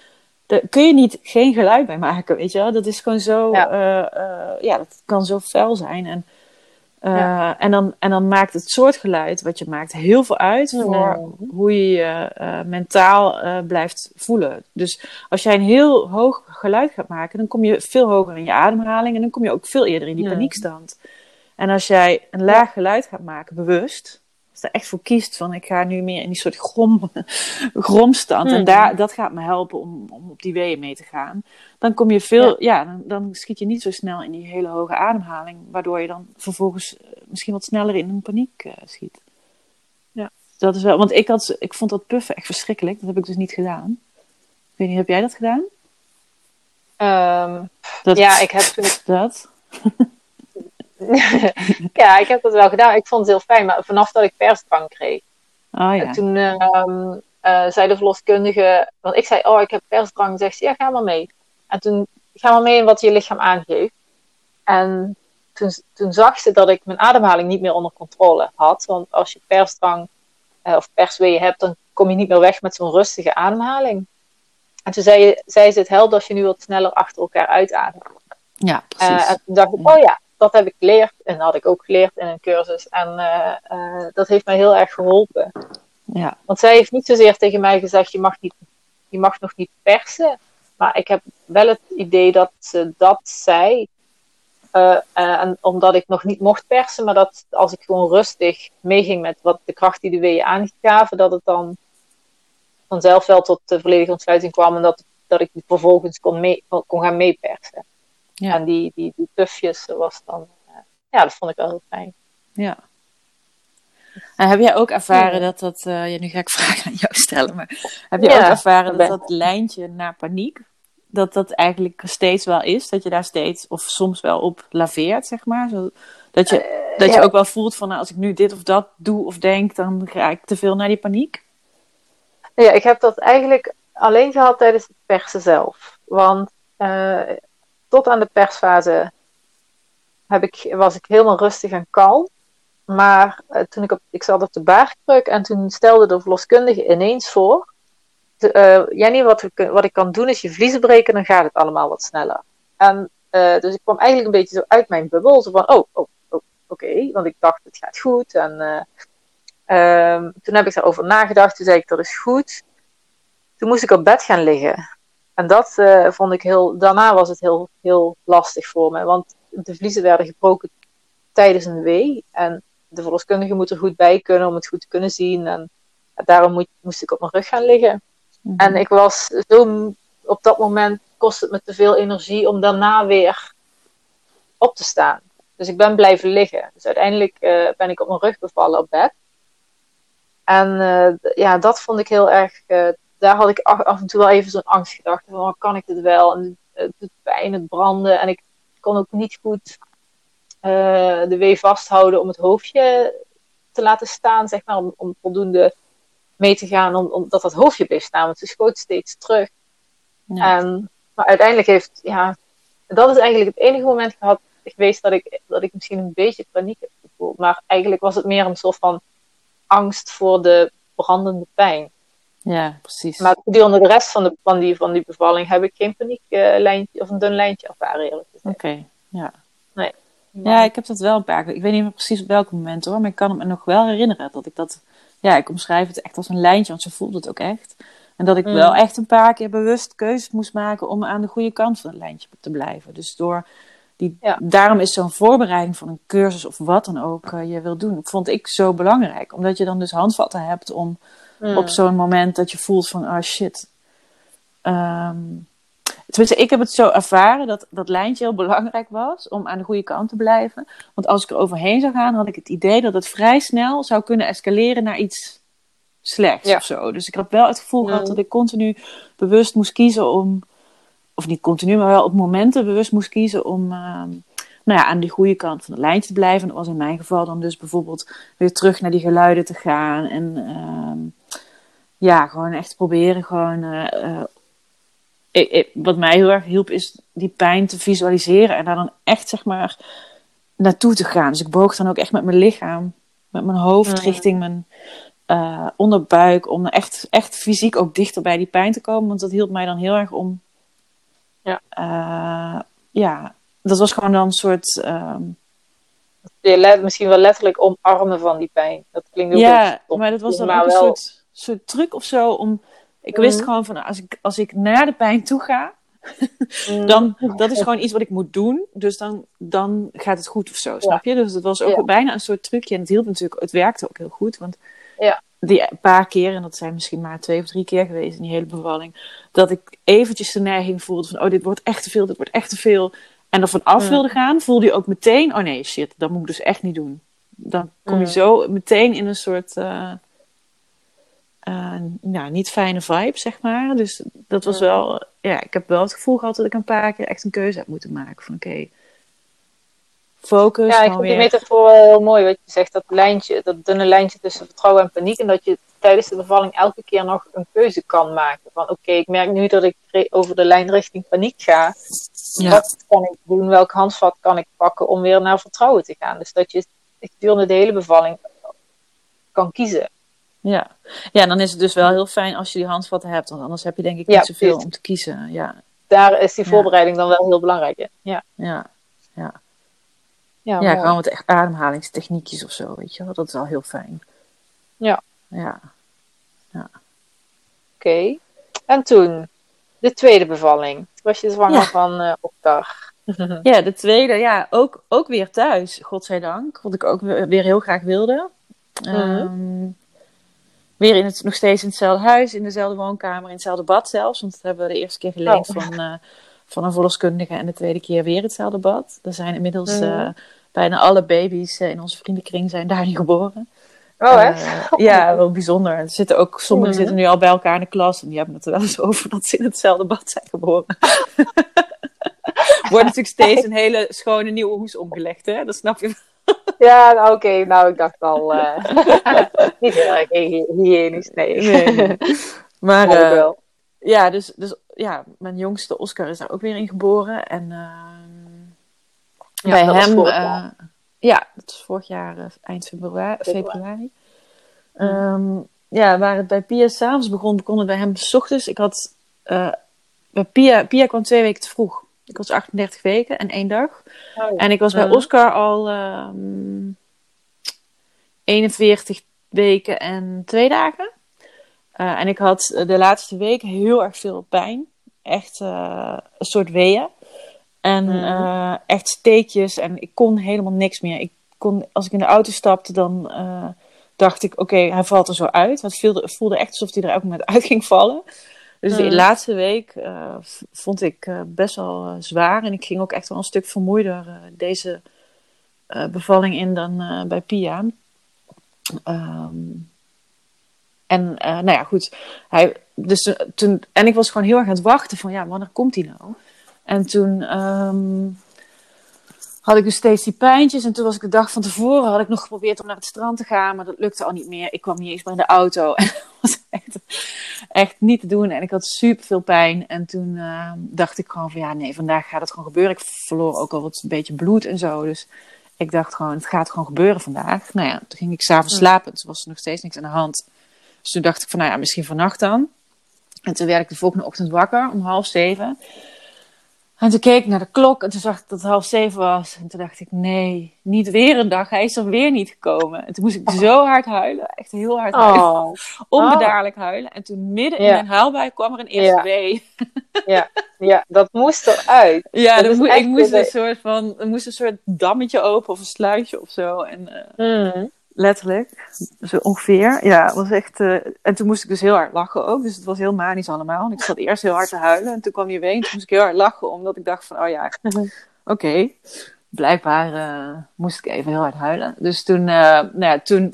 daar kun je niet geen geluid bij maken, weet je wel. Dat is gewoon zo, ja, ja dat kan zo fel zijn. En uh, en, dan, en dan maakt het soort geluid wat je maakt heel veel uit voor hoe je je uh, mentaal uh, blijft voelen. Dus als jij een heel hoog geluid gaat maken, dan kom je veel hoger in je ademhaling en dan kom je ook veel eerder in die paniekstand. En als jij een laag geluid gaat maken, bewust, als je er echt voor kiest van ik ga nu meer in die soort grom, gromstand en daar, dat gaat me helpen om, om op die weeën mee te gaan dan kom je veel, ja, dan, dan, schiet je niet zo snel in die hele hoge ademhaling, waardoor je dan vervolgens eh, misschien wat sneller in een paniek uh, schiet. Ja. Dat is wel, want ik, had, ik vond dat puffen echt verschrikkelijk, dat heb ik dus niet gedaan. Ik weet niet, heb jij dat gedaan? Um, dat, ja, ik heb toen Dat? ja, ik heb dat wel gedaan. Ik vond het heel fijn, maar vanaf dat ik persdrang kreeg. Oh, ja. Toen uh, uh, zei de verloskundige, want ik zei, oh, ik heb persdrang. Zegt ze, ja, ga maar mee. En toen gaan we mee in wat je lichaam aangeeft. En toen, toen zag ze dat ik mijn ademhaling niet meer onder controle had. Want als je persdrang uh, of persweeën hebt, dan kom je niet meer weg met zo'n rustige ademhaling. En toen zei, zei ze, het helpt als je nu wat sneller achter elkaar uitademt. Ja, precies. Uh, en toen dacht ik, oh ja, dat heb ik geleerd. En dat had ik ook geleerd in een cursus. En uh, dat heeft mij heel erg geholpen. Ja. Want zij heeft niet zozeer tegen mij gezegd, je mag, niet, je mag nog niet persen. Maar ik heb wel het idee dat ze dat zei. Uh, en omdat ik nog niet mocht persen, maar dat als ik gewoon rustig meeging met wat de kracht die de weeën aangaven, dat het dan vanzelf wel tot de volledige ontsluiting kwam en dat, dat ik vervolgens kon, mee, kon gaan meepersen. Ja. En die, die, die tufjes was dan, uh, ja, dat vond ik wel heel fijn. Ja. En heb jij ook ervaren dat dat, ja, nu ga ik vragen aan jou stellen, maar heb je ook ervaren dat dat lijntje naar paniek, dat dat eigenlijk steeds wel is. Dat je daar steeds, of soms wel op laveert, zeg maar. Zo, dat je, uh, dat je ook wel voelt van, nou, als ik nu dit of dat doe of denk, dan ga ik te veel naar die paniek. Ja, ik heb dat eigenlijk alleen gehad tijdens het persen zelf. Want uh, tot aan de persfase heb ik, was ik helemaal rustig en kalm. Maar uh, toen ik op, ik zat op de baarkruk en toen stelde de verloskundige ineens voor uh, Jenny, wat, we, wat ik kan doen is je vliezen breken, dan gaat het allemaal wat sneller. En dus ik kwam eigenlijk een beetje zo uit mijn bubbel, zo van, oh, oh, oh oké, want ik dacht het gaat goed. En um, toen heb ik daarover nagedacht, toen zei ik dat is goed. Toen moest ik op bed gaan liggen. En dat vond ik heel, daarna was het heel, heel lastig voor me, want de vliezen werden gebroken tijdens een wee. En de verloskundige moet er goed bij kunnen om het goed te kunnen zien. En daarom moet, moest ik op mijn rug gaan liggen. Mhm. En ik was zo, op dat moment kost het me te veel energie om daarna weer op te staan. Dus ik ben blijven liggen. Dus uiteindelijk uh, ben ik op mijn rug bevallen op bed. En uh, ja, dat vond ik heel erg. Daar had ik af, en toe wel even zo'n angstgedachte van: oh, kan ik dit wel? En het doet pijn, het branden. En ik kon ook niet goed de wee vasthouden om het hoofdje te laten staan, zeg maar, om, om voldoende mee te gaan, om, omdat dat hoofdje bleef staan, want ze schoot steeds terug. Ja. En, maar uiteindelijk heeft, ja, dat is eigenlijk het enige moment gehad geweest dat ik, dat ik misschien een beetje paniek heb gevoeld. Maar eigenlijk was het meer een soort van angst voor de brandende pijn. Ja, precies. Maar gedurende de rest van, de, van, die, van die bevalling heb ik geen panieklijntje of een dun lijntje ervaren, eerlijk gezegd. Oké, ja. Nee. Ja, ik heb dat wel een paar keer. Ik weet niet meer precies op welk moment hoor, maar ik kan het me nog wel herinneren dat ik dat ja, ik omschrijf het echt als een lijntje, want ze voelt het ook echt. En dat ik wel mm. echt een paar keer bewust keuzes moest maken om aan de goede kant van het lijntje te blijven. Dus door die, daarom is zo'n voorbereiding van een cursus of wat dan ook uh, je wil doen, vond ik zo belangrijk. Omdat je dan dus handvatten hebt om mm. op zo'n moment dat je voelt van, ah oh shit. Um, Tenminste, ik heb het zo ervaren dat dat lijntje heel belangrijk was om aan de goede kant te blijven. Want als ik er overheen zou gaan, had ik het idee dat het vrij snel zou kunnen escaleren naar iets slechts ja. of zo. Dus ik had wel het gevoel gehad dat ik continu bewust moest kiezen om, of niet continu, maar wel op momenten bewust moest kiezen om uh, nou ja, aan de goede kant van het lijntje te blijven. Dat was in mijn geval dan dus bijvoorbeeld weer terug naar die geluiden te gaan en uh, ja, gewoon echt proberen gewoon uh, ik, ik- wat mij heel erg hielp is die pijn te visualiseren en daar dan echt zeg maar naartoe te gaan. Dus ik boog dan ook echt met mijn lichaam, met mijn hoofd Mm. richting mijn eh, onderbuik, om echt, echt fysiek ook dichter bij die pijn te komen. Want dat hielp mij dan heel erg om. Ja. Eh, ja, dat was gewoon dan een soort. ehm, Je let, misschien wel letterlijk omarmen van die pijn. Dat klinkt ook ja, maar dat was dan ook een wel- soort, soort truc of zo om. Ik wist Mhm. gewoon van als ik, als ik naar de pijn toe ga, Mm. dan dat is gewoon iets wat ik moet doen. Dus dan, dan gaat het goed of zo, snap je? Dus het was ook Ja. bijna een soort trucje. En het hielp natuurlijk, het werkte ook heel goed. Want Ja. die paar keer, en dat zijn misschien maar twee of drie keer geweest in die hele bevalling, dat ik eventjes de neiging voelde van, oh, dit wordt echt te veel, dit wordt echt te veel. En er van af wilde gaan, voelde je ook meteen, oh nee, shit, dat moet ik dus echt niet doen. Dan kom je zo meteen in een soort, eh, eh, nou, niet fijne vibe, zeg maar. Dus dat was wel, ja, ik heb wel het gevoel gehad dat ik een paar keer echt een keuze heb moeten maken. Van oké, focus, Ja, ik vind die weer. metafoor wel heel mooi. Wat je zegt, dat lijntje, dat dunne lijntje tussen vertrouwen en paniek. En dat je tijdens de bevalling elke keer nog een keuze kan maken. Van oké, ik merk nu dat ik over de lijn richting paniek ga. Ja. Wat kan ik doen? Welk handvat kan ik pakken om weer naar vertrouwen te gaan? Dus dat je gedurende de hele bevalling kan kiezen. Ja. ja, en dan is het dus wel heel fijn als je die handvatten hebt. Want anders heb je denk ik Ja, niet zoveel precies. om te kiezen. Ja, Daar is die Ja. voorbereiding dan wel heel belangrijk in. Ja, ja. ja, ja gewoon wat echt ademhalingstechniekjes of zo, weet je wel. Dat is al heel fijn. Ja. Ja. Oké. En toen, de tweede bevalling. Was je zwanger Ja. van eh Oktar. Ja, de tweede, ja, ook, ook weer thuis, godzijdank. Wat ik ook weer weer heel graag wilde. Mhm. Ehm, weer in het, nog steeds in hetzelfde huis, in dezelfde woonkamer, in hetzelfde bad zelfs. Want dat hebben we de eerste keer geleend Oh. van, eh, van een verloskundige. En de tweede keer weer hetzelfde bad. Er zijn inmiddels Mhm. eh, bijna alle baby's eh, in onze vriendenkring zijn daar niet geboren. Oh, hè? Eh, ja, wel bijzonder. Er zitten ook, sommigen Mhm. zitten nu al bij elkaar in de klas. En die hebben het er wel eens over dat ze in hetzelfde bad zijn geboren. Wordt natuurlijk steeds een hele schone nieuwe hoes omgelegd, hè? Dat snap je. Ja, nou, oké. Nou, ik dacht al... eh, niet heel erg hy- hygiënisch, nee. Nee. Maar eh, wel. ja, dus, dus ja, mijn jongste Oscar is daar ook weer in geboren. En Ja, bij hem, eh, ja, dat was vorig jaar eind februari. Februari. Ehm, ja, waar het bij Pia s'avonds begon, begon het bij hem s ochtends. Ik had, bij Pia, Pia kwam twee weken te vroeg. Ik was 38 weken en één dag. Oh, ja. En ik was bij Mhm. Oscar al ehm 41 weken en twee dagen. Eh, en ik had eh, de laatste week heel erg veel pijn. Echt eh, een soort weeën. En Mhm. eh, echt steekjes. En ik kon helemaal niks meer. Ik kon, als ik in de auto stapte, dan eh, dacht ik: oké, hij valt er zo uit. Want het voelde, voelde echt alsof hij er elk moment uit ging vallen. Dus de laatste week eh, vond ik eh, best wel eh, zwaar. En ik ging ook echt wel een stuk vermoeider deze bevalling in dan bij Pia. Ehm, en nou ja, goed. Hij, dus toen, en ik was gewoon heel erg aan het wachten van, ja, wanneer komt hij nou? En toen ehm, had ik dus steeds die pijntjes. En toen was ik de dag van tevoren, had ik nog geprobeerd om naar het strand te gaan. Maar dat lukte al niet meer. Ik kwam niet eens meer in de auto. En dat was echt, echt niet te doen. En ik had super veel pijn. En toen ehm, dacht ik gewoon van, ja, nee, vandaag gaat het gewoon gebeuren. Ik verloor ook al wat een beetje bloed en zo. Dus ik dacht gewoon, het gaat gewoon gebeuren vandaag. Nou ja, toen ging ik s'avonds slapen. Toen was er nog steeds niks aan de hand. Dus toen dacht ik van, nou ja, misschien vannacht dan. En toen werd ik de volgende ochtend wakker om half zeven. En toen keek ik naar de klok en toen zag ik dat het half zeven was. En toen dacht ik, nee, niet weer een dag. Hij is er weer niet gekomen. En toen moest ik zo hard huilen. Echt heel hard huilen. Oh, Onbedaarlijk huilen. En toen midden in Ja. mijn huilbui kwam er een eerste Ja. wee. ja, dat moest eruit. Ja, Dat dan is moe- echt ik moest een soort van, er moest een soort dammetje open of een sluitje of zo. En eh, Mhm. Letterlijk, zo ongeveer. Ja, het was echt. eh, en toen moest ik dus heel hard lachen ook. Dus het was heel manisch allemaal. En ik zat eerst heel hard te huilen. En toen kwam hij weer. En toen moest ik heel hard lachen. Omdat ik dacht van, oh ja, oké. Blijkbaar eh, moest ik even heel hard huilen. Dus toen, eh, nou ja, toen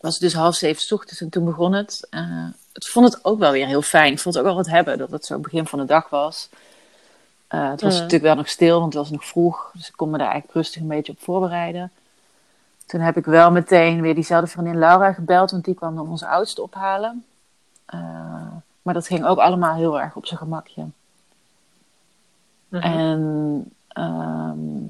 was het dus half zeven ochtends. En toen begon het. Ik vond het ook wel weer heel fijn. Ik vond het ook wel wat hebben dat het zo begin van de dag was. Het was Mhm. natuurlijk wel nog stil, want het was nog vroeg. Dus ik kon me daar eigenlijk rustig een beetje op voorbereiden. Toen heb ik wel meteen weer diezelfde vriendin Laura gebeld, want die kwam dan onze oudste ophalen. Eh, maar dat ging ook allemaal heel erg op zijn gemakje. Mhm. En ehm,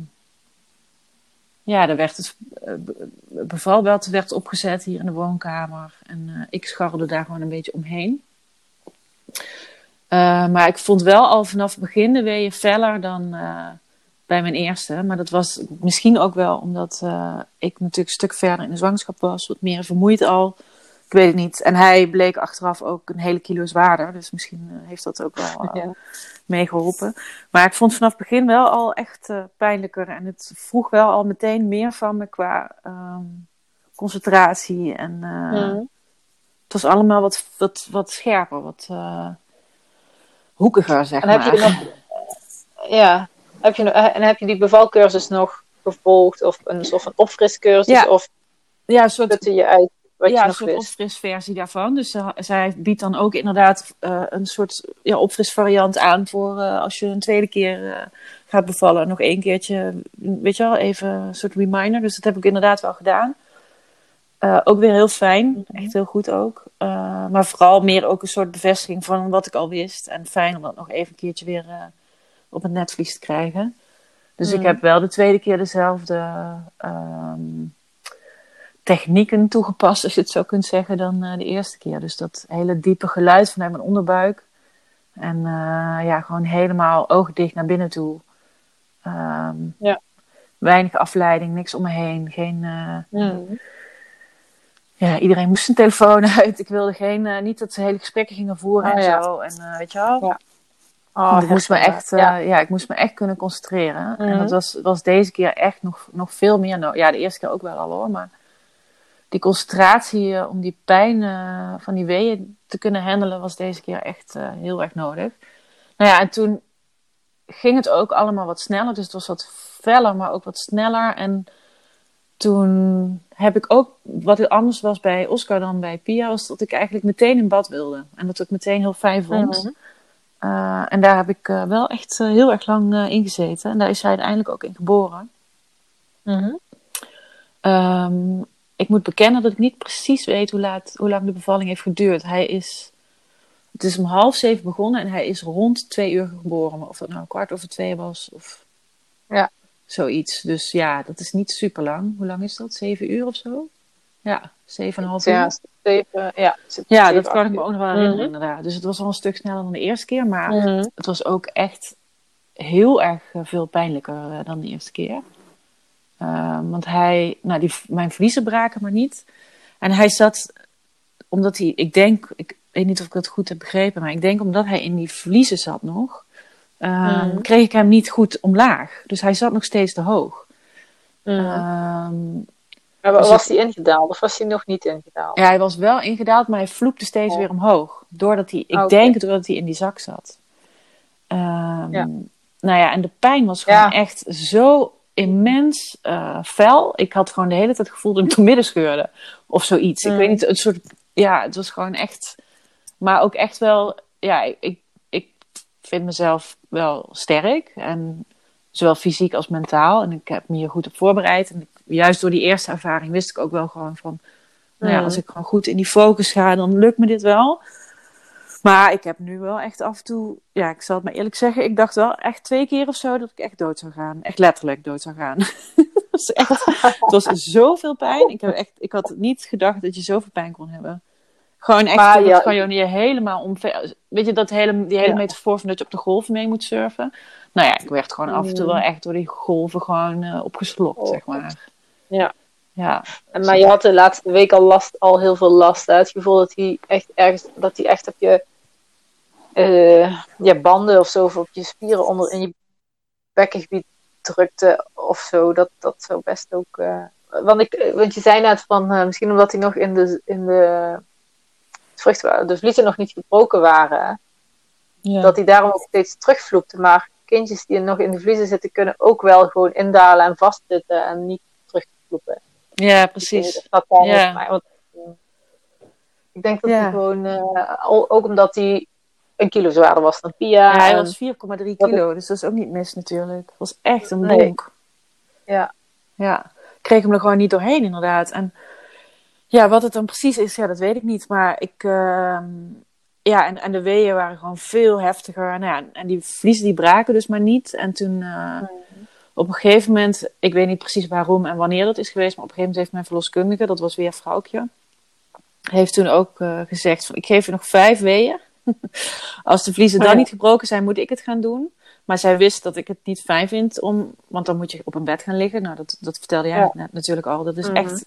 ja, er werd dus, eh, be- bevalbed werd opgezet hier in de woonkamer. En eh, ik scharrelde daar gewoon een beetje omheen. Eh, maar ik vond wel al vanaf het begin de weeën feller dan eh, bij mijn eerste. Maar dat was misschien ook wel omdat eh, ik natuurlijk een stuk verder in de zwangerschap was. Wat meer vermoeid al. Ik weet het niet. En hij bleek achteraf ook een hele kilo zwaarder. Dus misschien eh, heeft dat ook wel eh, Ja. meegeholpen. Maar ik vond vanaf het begin wel al echt pijnlijker. En het vroeg wel al meteen meer van me qua ehm, concentratie. En het was allemaal wat, wat, wat scherper, wat hoekiger, zeg En heb je maar. er nog, ja, heb je, eh, en heb je die bevalcursus nog gevolgd? Of een soort van opfriscursus? Ja. Of Ja, een soort, je uit wat ja, je een soort opfrisversie daarvan. Dus eh, zij biedt dan ook inderdaad eh, een soort ja, opfrisvariant aan voor als je een tweede keer gaat bevallen. Nog één keertje, weet je wel, even een soort reminder. Dus dat heb ik inderdaad wel gedaan. Ook weer heel fijn, echt heel goed ook. Maar vooral meer ook een soort bevestiging van wat ik al wist. En fijn om dat nog even een keertje weer op het netvlies te krijgen. Dus ik Mhm. heb wel de tweede keer dezelfde ehm, technieken toegepast, als je het zo kunt zeggen, dan eh, de eerste keer. Dus dat hele diepe geluid vanuit mijn onderbuik. En eh, ja, gewoon helemaal ogen dicht naar binnen toe. Ehm, Ja. Weinig afleiding, niks om me heen. Geen, eh, Mhm. ja, iedereen moest zijn telefoon uit. Ik wilde geen, niet dat ze hele gesprekken gingen voeren Oh, en ja. zo. En weet je wel? Ja. Oh, ik, moest me echt, eh, ja. ja. ik moest me echt kunnen concentreren. En Mhm. dat was, was deze keer echt nog, nog veel meer. Nou, ja, de eerste keer ook wel al hoor. Maar die concentratie eh, om die pijn eh, van die weeën te kunnen handelen, was deze keer echt heel erg nodig. Nou ja, en toen ging het ook allemaal wat sneller. Dus het was wat feller, maar ook wat sneller. En toen heb ik ook, wat anders was bij Oscar dan bij Pia, was dat ik eigenlijk meteen in bad wilde. En dat ik meteen heel fijn vond. Mhm. Uh, en daar heb ik uh, wel echt uh, heel erg lang in gezeten. En daar is hij uiteindelijk ook in geboren. Mhm. Um, ik moet bekennen dat ik niet precies weet hoe, laat, hoe lang de bevalling heeft geduurd. Hij is, het is om half zeven begonnen en hij is rond twee uur geboren. Maar of dat nou kwart over twee was of ja. zoiets. Dus ja, dat is niet super lang. Hoe lang is dat? Zeven uur of zo? Ja, zeven en een half ja, uur. Zeven, ja, ja dat kan ik me ook nog wel herinneren Mhm. inderdaad. Dus het was al een stuk sneller dan de eerste keer. Maar Mhm. het was ook echt heel erg eh, veel pijnlijker eh, dan de eerste keer. Uh, want hij, nou, die, mijn vliezen braken maar niet. En hij zat, omdat hij, ik denk, ik weet niet of ik dat goed heb begrepen, maar ik denk omdat hij in die vliezen zat nog, uh, Mhm. kreeg ik hem niet goed omlaag. Dus hij zat nog steeds te hoog. Um, maar dus was hij ingedaald of was hij nog niet ingedaald? ja, hij was wel ingedaald, maar hij vloepte steeds Oh. weer omhoog. Doordat hij, ik Oké. denk doordat hij in die zak zat. Um, Ja. Nou ja, en de pijn was gewoon Ja. echt zo immens uh, fel. Ik had gewoon de hele tijd het gevoel dat ik door midden scheurde. Of zoiets. Mm. Ik weet niet, een soort... Ja, het was gewoon echt... Maar ook echt wel... Ja, ik, ik, ik vind mezelf wel sterk. En zowel fysiek als mentaal. En ik heb me hier goed op voorbereid. En ik, juist door die eerste ervaring wist ik ook wel gewoon van... Nou ja, als ik gewoon goed in die focus ga, dan lukt me dit wel. Maar ik heb nu wel echt af en toe, ja, ik zal het maar eerlijk zeggen, ik dacht wel echt twee keer of zo dat ik echt dood zou gaan. Echt letterlijk dood zou gaan. het, was echt, het was zoveel pijn. Ik, heb echt, ik had niet gedacht dat je zoveel pijn kon hebben. Gewoon echt, Maar dat ja, kan je niet helemaal omver... Weet je, dat hele, die hele Ja. metafoor van dat je op de golven mee moet surfen? Nou ja, ik werd gewoon af en toe Mm. wel echt door die golven gewoon eh, opgeslokt, Oh, zeg maar. Ja. Ja. En, maar je had de laatste week al, last, al heel veel last. Hè? Het gevoel dat hij echt ergens, dat hij echt op je, eh, je banden of zo, of op je spieren onder in je bekkengebied drukte of zo. Dat, dat zou best ook. eh, want, ik, want je zei net van eh, misschien omdat hij nog in de, in de de vliezen nog niet gebroken waren. Ja. Dat hij daarom ook steeds terugvloepte. Maar kindjes die nog in de vliezen zitten, kunnen ook wel gewoon indalen en vastzitten en niet ja, precies. of dat kan, Ja. maar, want, eh, ik denk dat Ja. hij gewoon, eh, ook omdat hij een kilo zwaarder was dan Pia. Ja, hij was 4,3 kilo, dus dat is ook niet mis natuurlijk. Het was echt een Nee. bonk. Ja. Ja, ik kreeg hem er gewoon niet doorheen inderdaad. En ja, wat het dan precies is, ja, dat weet ik niet. Maar ik, ehm, ja, en, en de weeën waren gewoon veel heftiger. Nou ja, en die vliezen die braken dus maar niet. En toen uh, op een gegeven moment, ik weet niet precies waarom en wanneer dat is geweest, maar op een gegeven moment heeft mijn verloskundige, dat was weer vrouwtje, heeft toen ook uh, gezegd: van, Ik geef je nog vijf weeën. Als de vliezen dan oh, ja. niet gebroken zijn, moet ik het gaan doen. Maar zij wist dat ik het niet fijn vind om, want dan moet je op een bed gaan liggen. Nou, dat, dat vertelde jij ja. net natuurlijk al. Dat is mm -hmm. echt.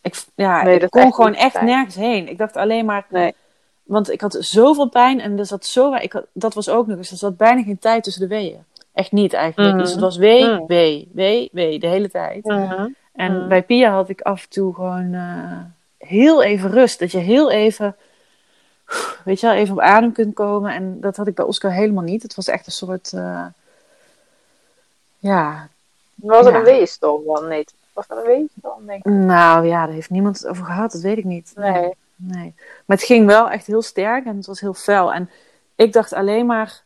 Ik, ja, nee, ik kon echt gewoon echt fijn. nergens heen. Ik dacht alleen maar. Nee. Want ik had zoveel pijn en er zat zo. Ik had, dat was ook nog eens. Er zat bijna geen tijd tussen de weeën. Echt niet eigenlijk. Mm -hmm. Dus het was wee, mm. wee, wee, wee de hele tijd. -hmm. En bij Pia had ik af en toe gewoon uh, heel even rust. Dat je heel even weet je wel, even op adem kunt komen. En dat had ik bij Oscar helemaal niet. Het was echt een soort, uh, ja. Was ja. een weeënstorm dan? Nee, was dat een weeënstorm, denk ik? Nou ja, daar heeft niemand het over gehad, dat weet ik niet. Nee. nee. Maar het ging wel echt heel sterk en het was heel fel. En ik dacht alleen maar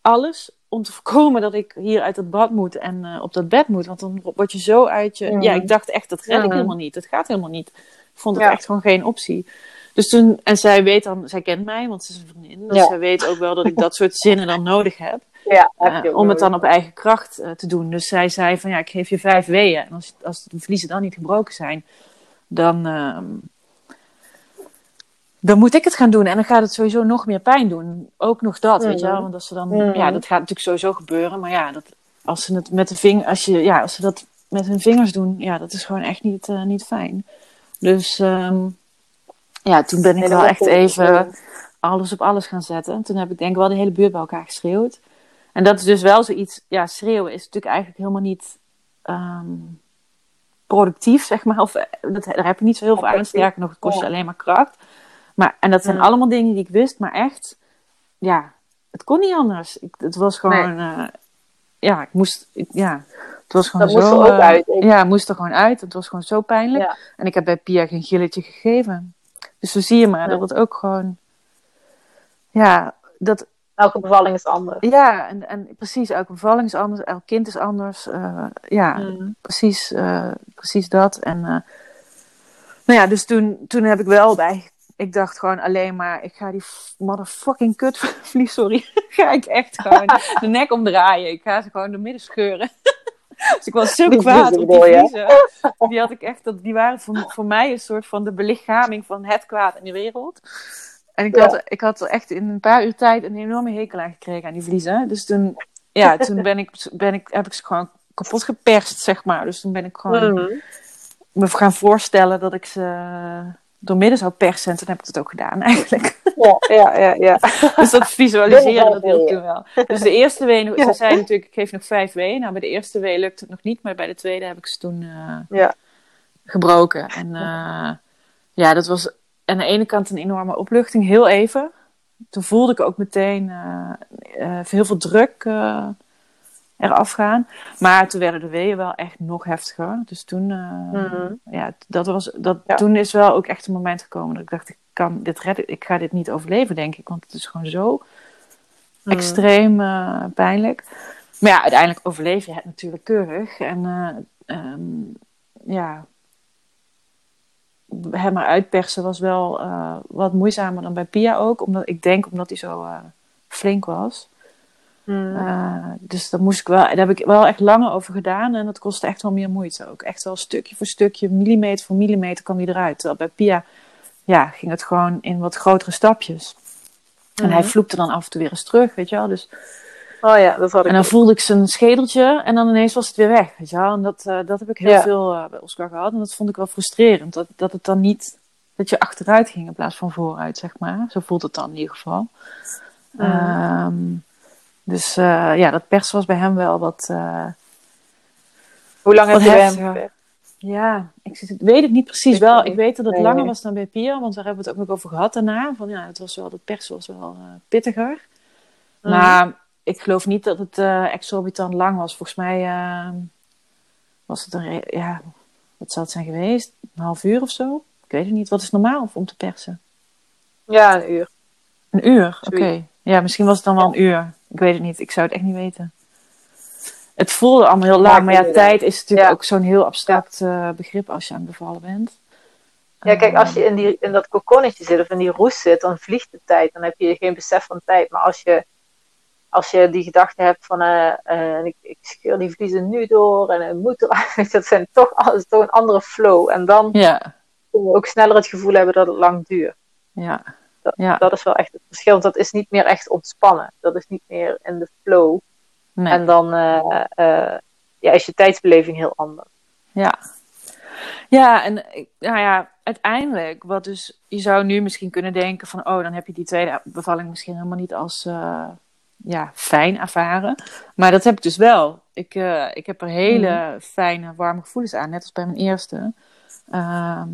alles om te voorkomen dat ik hier uit het bad moet en uh, op dat bed moet. Want dan word je zo uit je... Ja, ja ik dacht echt, dat red ja. ik helemaal niet. Dat gaat helemaal niet. Ik vond het echt gewoon geen optie. Dus toen, en zij weet dan, zij kent mij, want ze is een vriendin. Dus zij weet ook wel dat ik dat soort zinnen dan nodig heb. Ja, uh, om het dan op eigen kracht uh, te doen. Dus zij zei van ja, ik geef je vijf weeën. En als, als de vliezen dan niet gebroken zijn, dan, uh, dan moet ik het gaan doen. En dan gaat het sowieso nog meer pijn doen. Ook nog dat, mm. weet je wel. Want als ze dan, mm. ja, dat gaat natuurlijk sowieso gebeuren. Maar ja, dat, als ze het met de vinger, als je, ja, als ze dat met hun vingers doen, ja, dat is gewoon echt niet, uh, niet fijn. Dus um, ja, toen ben ik wel echt even alles op alles gaan zetten. En toen heb ik denk ik wel de hele buurt bij elkaar geschreeuwd. En dat is dus wel zoiets, ja, schreeuwen is natuurlijk eigenlijk helemaal niet um, productief, zeg maar. Of, dat, daar heb je niet zo heel veel aan. Sterker nog, het kost je alleen maar kracht. Maar, en dat zijn ja. allemaal dingen die ik wist, maar echt, ja, het kon niet anders. Ik, het was gewoon, nee. uh, ja, ik moest, ik, ja, het was gewoon dat zo. Moest er ook uit, ja, moest er gewoon uit. Het was gewoon zo pijnlijk. Ja. En ik heb bij Pia geen gilletje gegeven. Dus zo zie je maar dat het ook gewoon, ja, dat. Elke bevalling is anders. Ja, en, en precies, elke bevalling is anders, elk kind is anders. Uh, ja, mm. precies, uh, precies dat. En nou ja, dus toen, toen heb ik wel bij, ik dacht gewoon alleen maar, ik ga die motherfucking kutvlies, sorry, ga ik echt gewoon de nek omdraaien. Ik ga ze gewoon door midden scheuren. Dus ik was zo kwaad op die vliezen. Die had ik echt, die waren voor, voor mij een soort van de belichaming van het kwaad in de wereld. En ik had, ja. ik had echt in een paar uur tijd een enorme hekel aan gekregen aan die vliezen. Dus toen, ja, toen ben ik, ben ik, heb ik ze gewoon kapot geperst, zeg maar. Dus toen ben ik gewoon mm-hmm. me gaan voorstellen dat ik ze doormidden zou persen. En toen heb ik het ook gedaan, eigenlijk. Ja, ja, ja. ja. dus dat visualiseren, dat hielp toen wel. Dus de eerste wee, ja. ze zei natuurlijk, ik geef nog vijf weeën. Nou, bij de eerste wee lukt het nog niet, maar bij de tweede heb ik ze toen uh, ja. gebroken. En uh, ja, dat was aan de ene kant een enorme opluchting, heel even. Toen voelde ik ook meteen uh, heel veel druk eraf gaan. Maar toen werden de weeën wel echt nog heftiger. Dus toen, uh, mm-hmm. ja, dat was, dat, ja. toen is wel ook echt een moment gekomen dat ik dacht, ik kan dit redden, ik ga dit niet overleven, denk ik. Want het is gewoon zo mm. extreem uh, pijnlijk. Maar ja, uiteindelijk overleef je het natuurlijk keurig. En uh, um, ja, hem maar uitpersen was wel wat moeizamer dan bij Pia ook. Omdat, ik denk omdat hij zo flink was. Mm. Uh, dus daar, moest ik wel, daar heb ik wel echt langer over gedaan. En dat kostte echt wel meer moeite ook. Echt wel stukje voor stukje, millimeter voor millimeter kwam hij eruit. Terwijl bij Pia ja, ging het gewoon in wat grotere stapjes. Mm. En hij vloepte dan af en toe weer eens terug, weet je wel. Dus, oh ja, dat had ik En dan ook. voelde ik zijn schedeltje en dan ineens was het weer weg, weet je wel. En dat, uh, dat heb ik heel ja. veel uh, bij Oscar gehad. En dat vond ik wel frustrerend. Dat, dat het dan niet, dat je achteruit ging in plaats van vooruit, zeg maar. Zo voelt het dan in ieder geval. Mm. Um, dus uh, ja, dat persen was bij hem wel wat. Uh, Hoe lang heb je bij hem Ja, ik weet het niet precies ik wel. Ik weet dat het nee, langer nee. was dan bij Pia, want daar hebben we het ook nog over gehad daarna. Van ja, het was wel, dat persen was wel uh, pittiger. Mm. Maar ik geloof niet dat het exorbitant lang was. Volgens mij was het een, ja, wat zou het zijn geweest? Een half uur of zo? Ik weet het niet. Wat is normaal om te persen? Ja, een uur. Een uur, oké. Okay. Ja, misschien was het dan wel een uur. Ik weet het niet. Ik zou het echt niet weten. Het voelde allemaal heel lang. Maar ja, tijd is natuurlijk ja. ook zo'n heel abstract uh, begrip als je aan het bevallen bent. Ja, kijk, als je in, die, in dat kokonnetje zit of in die roes zit, dan vliegt de tijd. Dan heb je geen besef van tijd. Maar als je, als je die gedachte hebt van, eh, eh, ik, ik scheur die vliezen nu door en het moet eruit. Dat zijn toch, alles toch een andere flow. En dan Ja, kun je ook sneller het gevoel hebben dat het lang duurt. ja, Dat, Ja. dat is wel echt het verschil. Want dat is niet meer echt ontspannen. Dat is niet meer in de flow. nee. En dan eh, eh, ja, is je tijdsbeleving heel anders. Ja. Ja, en nou ja, uiteindelijk, wat dus, je zou nu misschien kunnen denken van, oh, dan heb je die tweede bevalling misschien helemaal niet als, eh, ja, fijn ervaren. Maar dat heb ik dus wel. Ik, eh, ik heb er hele fijne, warme gevoelens aan, net als bij mijn eerste. Ehm,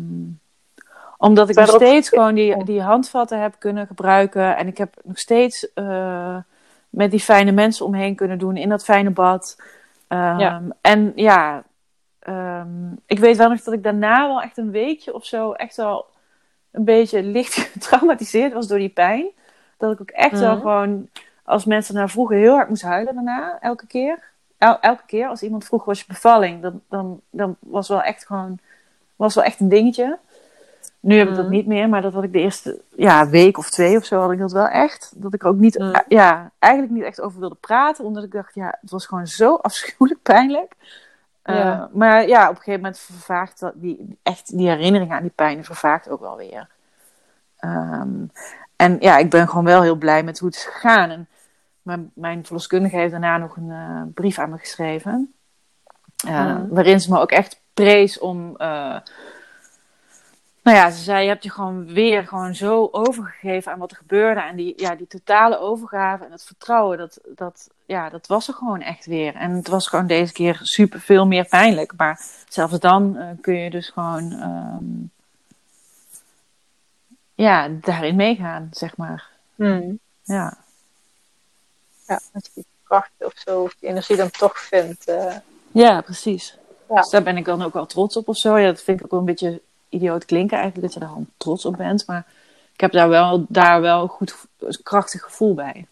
omdat ik nog steeds gewoon die, die handvatten heb kunnen gebruiken. En ik heb nog steeds eh, met die fijne mensen omheen kunnen doen in dat fijne bad. Ehm, Ja. En ja, ehm, ik weet wel nog dat ik daarna wel echt een weekje of zo echt wel een beetje licht getraumatiseerd was door die pijn. Dat ik ook echt wel Mhm. gewoon, als mensen naar vroegen, heel hard moest huilen daarna, elke keer. El- elke keer als iemand vroeg was je bevalling, dan, dan, dan was wel echt gewoon, was wel echt een dingetje. Nu heb ik dat Mhm. niet meer, maar dat had ik de eerste ja, week of twee of zo had ik dat wel echt. Dat ik er ook niet, Mhm. eh, ja, eigenlijk niet echt over wilde praten, omdat ik dacht, ja, het was gewoon zo afschuwelijk pijnlijk. Eh, maar ja, op een gegeven moment vervaagt dat, die, echt die herinnering aan die pijn vervaagt ook wel weer. Ehm, en ja, ik ben gewoon wel heel blij met hoe het is gegaan. En mijn, mijn verloskundige heeft daarna nog een eh, brief aan me geschreven. Mhm. Waarin ze me ook echt prees om. Nou ja, ze zei: Je hebt je gewoon weer gewoon zo overgegeven aan wat er gebeurde. En die, ja, die totale overgave en het vertrouwen, dat, dat, ja, dat was er gewoon echt weer. En het was gewoon deze keer super veel meer pijnlijk. Maar zelfs dan eh, kun je dus gewoon. ehm, ja, daarin meegaan, zeg maar. Ja. Ja, dat je die kracht of zo, of die energie dan toch vindt. eh. Ja, precies. Ja. Dus daar ben ik dan ook wel trots op of zo. Ja, dat vind ik ook wel een beetje idioot klinken eigenlijk, dat je daar dan trots op bent. Maar ik heb daar wel, daar wel een goed, krachtig gevoel bij.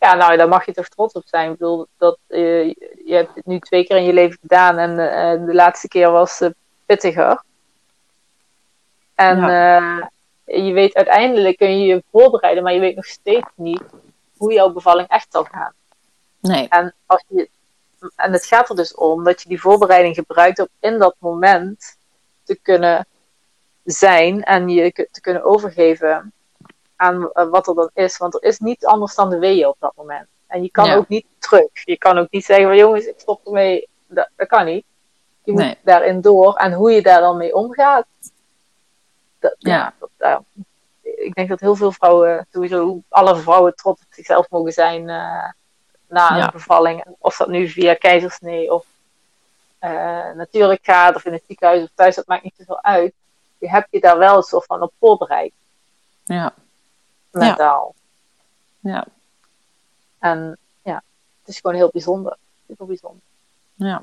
Ja, nou, daar mag je toch trots op zijn. Ik bedoel, dat, eh, je hebt het nu twee keer in je leven gedaan en eh, de laatste keer was eh, pittiger. En eh, je weet uiteindelijk kun je je voorbereiden, maar je weet nog steeds niet hoe jouw bevalling echt zal gaan. Nee. En, als je, en het gaat er dus om dat je die voorbereiding gebruikt om in dat moment te kunnen zijn en je te kunnen overgeven aan eh, wat er dan is. Want er is niets anders dan de weeën op dat moment. En je kan Ja. ook niet terug. Je kan ook niet zeggen van jongens, ik stop ermee. Dat, dat kan niet. Je moet Nee. daarin door. En hoe je daar dan mee omgaat. Dat, Ja. dat, ik denk dat heel veel vrouwen, sowieso alle vrouwen trots op zichzelf mogen zijn eh, na Ja. een bevalling. Of dat nu via keizersnee of eh, natuurlijk gaat of in het ziekenhuis of thuis, dat maakt niet zoveel uit. Je hebt je daar wel een soort van op voorbereid, Ja. mentaal. Ja. En ja, het is gewoon heel bijzonder. Super bijzonder. Ja.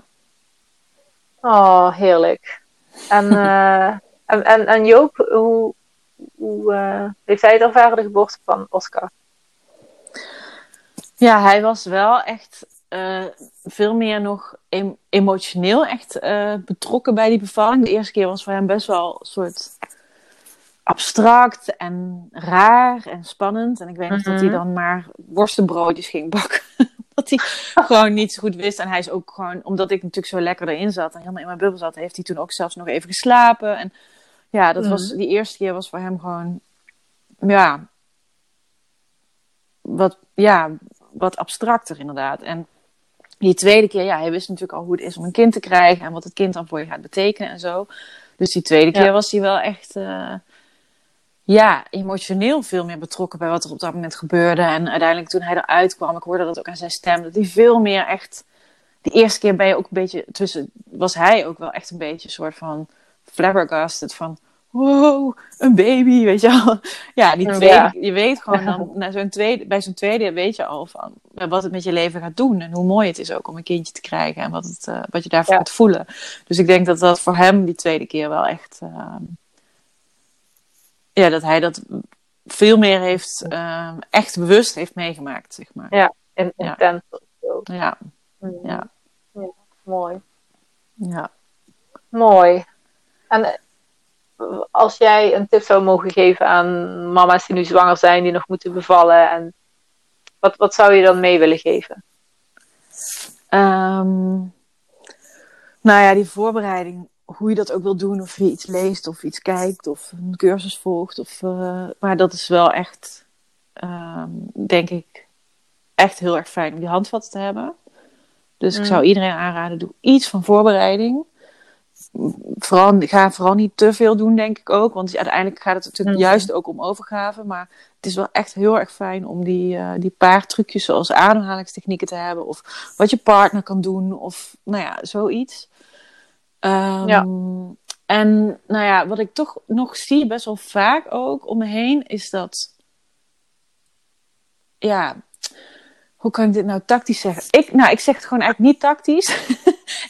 Oh, heerlijk. En, eh, en, en, en Joop, hoe, hoe eh, heeft hij het ervaren, de geboorte van Oscar? Ja, hij was wel echt eh, veel meer nog em- emotioneel echt eh, betrokken bij die bevalling. De eerste keer was voor hem best wel een soort abstract en raar en spannend. En ik weet nog dat hij Mhm. dan maar worstenbroodjes ging bakken. dat hij gewoon niet zo goed wist. En hij is ook gewoon, omdat ik natuurlijk zo lekker erin zat en helemaal in mijn bubbel zat, heeft hij toen ook zelfs nog even geslapen. En ja, dat was, die eerste keer was voor hem gewoon, ja, wat, ja, wat abstracter inderdaad. En die tweede keer, ja, hij wist natuurlijk al hoe het is om een kind te krijgen en wat het kind dan voor je gaat betekenen en zo. Dus die tweede keer was hij wel echt, eh, ja, emotioneel veel meer betrokken bij wat er op dat moment gebeurde. En uiteindelijk toen hij eruit kwam, ik hoorde dat ook aan zijn stem, dat hij veel meer echt, die eerste keer ben je ook een beetje, tussen, was hij ook wel echt een beetje een soort van flabbergasted van, wow, een baby, weet je wel. Ja, die Ja. tweede, je weet gewoon dan, na zo'n tweede, bij zo'n tweede weet je al van wat het met je leven gaat doen. En hoe mooi het is ook om een kindje te krijgen en wat, het, eh, wat je daarvoor Ja. gaat voelen. Dus ik denk dat dat voor hem die tweede keer wel echt, ehm, ja, dat hij dat veel meer heeft, ehm, echt bewust heeft meegemaakt, zeg maar. Ja. Ja. intens. Ja, Mm. ja, Ja, mooi. ja. Mooi. En als jij een tip zou mogen geven aan mama's die nu zwanger zijn, die nog moeten bevallen, en wat, wat zou je dan mee willen geven? Ehm, nou ja, die voorbereiding, hoe je dat ook wil doen, of je iets leest of iets kijkt of een cursus volgt. Of, uh, maar dat is wel echt, um, denk ik, echt heel erg fijn om die handvatten te hebben. Dus ik zou mm. iedereen aanraden, doe iets van voorbereiding. Vooral, ga vooral niet te veel doen, denk ik ook. Want uiteindelijk gaat het natuurlijk mm. juist ook om overgave. Maar het is wel echt heel erg fijn om die, uh, die paar trucjes zoals ademhalingstechnieken te hebben. Of wat je partner kan doen. Of nou ja, zoiets. Um, ja. En nou ja, wat ik toch nog zie, best wel vaak ook om me heen, is dat. Ja, hoe kan ik dit nou tactisch zeggen? Ik, nou, ik zeg het gewoon eigenlijk niet tactisch.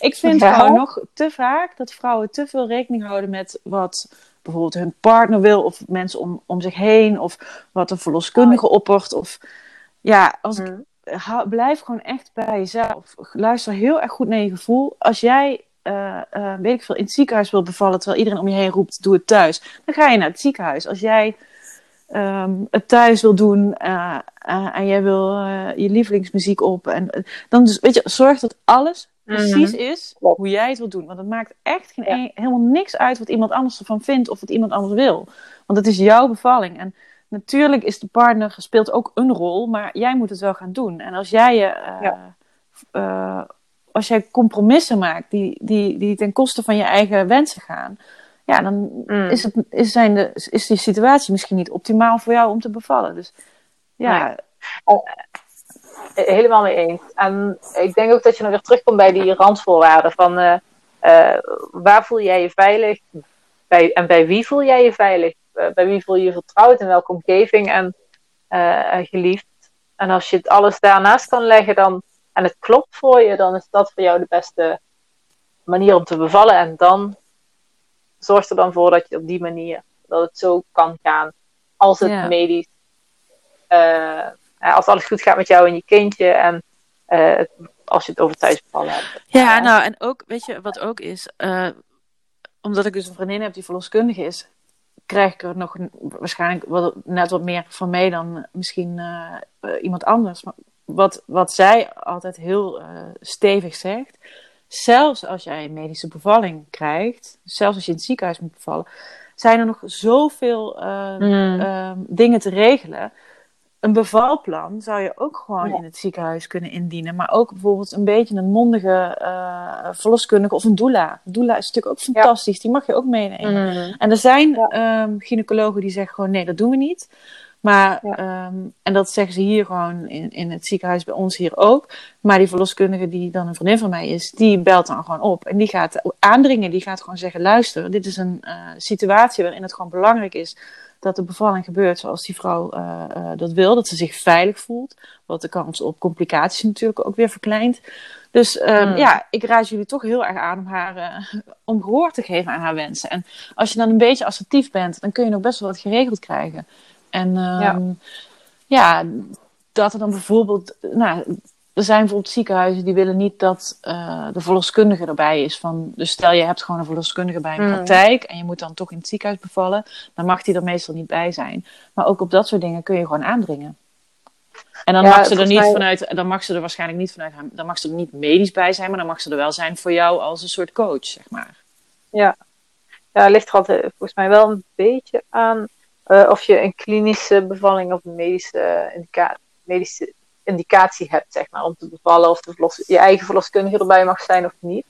ik vind ja. gewoon nog te vaak dat vrouwen te veel rekening houden met wat bijvoorbeeld hun partner wil, of mensen om, om zich heen, of wat een verloskundige oppert. Of ja, als ik, mm. blijf gewoon echt bij jezelf. Luister heel erg goed naar je gevoel. Als jij uh, uh, weet ik veel, in het ziekenhuis wil bevallen, terwijl iedereen om je heen roept, doe het thuis. Dan ga je naar het ziekenhuis. Als jij um, het thuis wil doen uh, en jij wil je lievelingsmuziek op, en, dan dus, weet je, zorg dat alles precies mhm. is hoe jij het wil doen. Want het maakt echt geen helemaal niks uit wat iemand anders ervan vindt of wat iemand anders wil. Want het is jouw bevalling. En natuurlijk is de partner speelt ook een rol, maar jij moet het wel gaan doen. En als jij je ja als jij compromissen maakt die, die, die ten koste van je eigen wensen gaan, ja, dan mm. is, het, is, zijn de, is die situatie misschien niet optimaal voor jou om te bevallen. Dus ja. Oh, helemaal mee eens. En ik denk ook dat je dan weer terugkomt bij die randvoorwaarden van uh, uh, waar voel jij je veilig bij, en bij wie voel jij je veilig? Uh, bij wie voel je je vertrouwd, in welke omgeving en geliefd? En als je het alles daarnaast kan leggen, dan en het klopt voor je, dan is dat voor jou de beste manier om te bevallen. En dan zorg er dan voor dat je op die manier, dat het zo kan gaan. Als het medisch, uh, als alles goed gaat met jou en je kindje. En uh, als je het over thuisbevallen hebt. Ja, nou en ook, weet je wat ook is, uh, omdat ik dus een vriendin heb die verloskundige is, krijg ik er nog waarschijnlijk wat, net wat meer van mee dan misschien iemand anders. Maar wat, wat zij altijd heel stevig zegt. Zelfs als jij een medische bevalling krijgt, zelfs als je in het ziekenhuis moet bevallen, zijn er nog zoveel uh, mm. uh, dingen te regelen. Een bevalplan zou je ook gewoon ja. in het ziekenhuis kunnen indienen. Maar ook bijvoorbeeld een beetje een mondige uh, verloskundige of een doula. Doula is natuurlijk ook fantastisch. Ja. Die mag je ook meenemen. Mm. En er zijn ja. um, gynaecologen die zeggen gewoon nee, dat doen we niet. Maar, ja. um, en dat zeggen ze hier gewoon in, in het ziekenhuis bij ons hier ook. Maar die verloskundige die dan een vriendin van mij is, die belt dan gewoon op. En die gaat aandringen, die gaat gewoon zeggen, luister, dit is een uh, situatie waarin het gewoon belangrijk is dat de bevalling gebeurt zoals die vrouw uh, uh, dat wil. Dat ze zich veilig voelt. Wat de kans op complicaties natuurlijk ook weer verkleint. Dus um, hmm. ja, ik raad jullie toch heel erg aan om haar om gehoor te geven aan haar wensen. En als je dan een beetje assertief bent, dan kun je nog best wel wat geregeld krijgen. En um, ja. ja. dat er dan bijvoorbeeld, nou, er zijn bijvoorbeeld ziekenhuizen die willen niet dat uh, de verloskundige erbij is. Van, dus stel je hebt gewoon een verloskundige bij een mm. praktijk en je moet dan toch in het ziekenhuis bevallen, dan mag die er meestal niet bij zijn. Maar ook op dat soort dingen kun je gewoon aandringen. En dan ja, mag ze er niet mij... vanuit, dan mag ze er waarschijnlijk niet vanuit, dan mag ze er niet medisch bij zijn, maar dan mag ze er wel zijn voor jou als een soort coach, zeg maar. Ja, ja ligt er altijd volgens mij wel een beetje aan uh, of je een klinische bevalling of een medische, indica medische indicatie hebt, zeg maar, om te bevallen. Of verlos je eigen verloskundige erbij mag zijn of niet.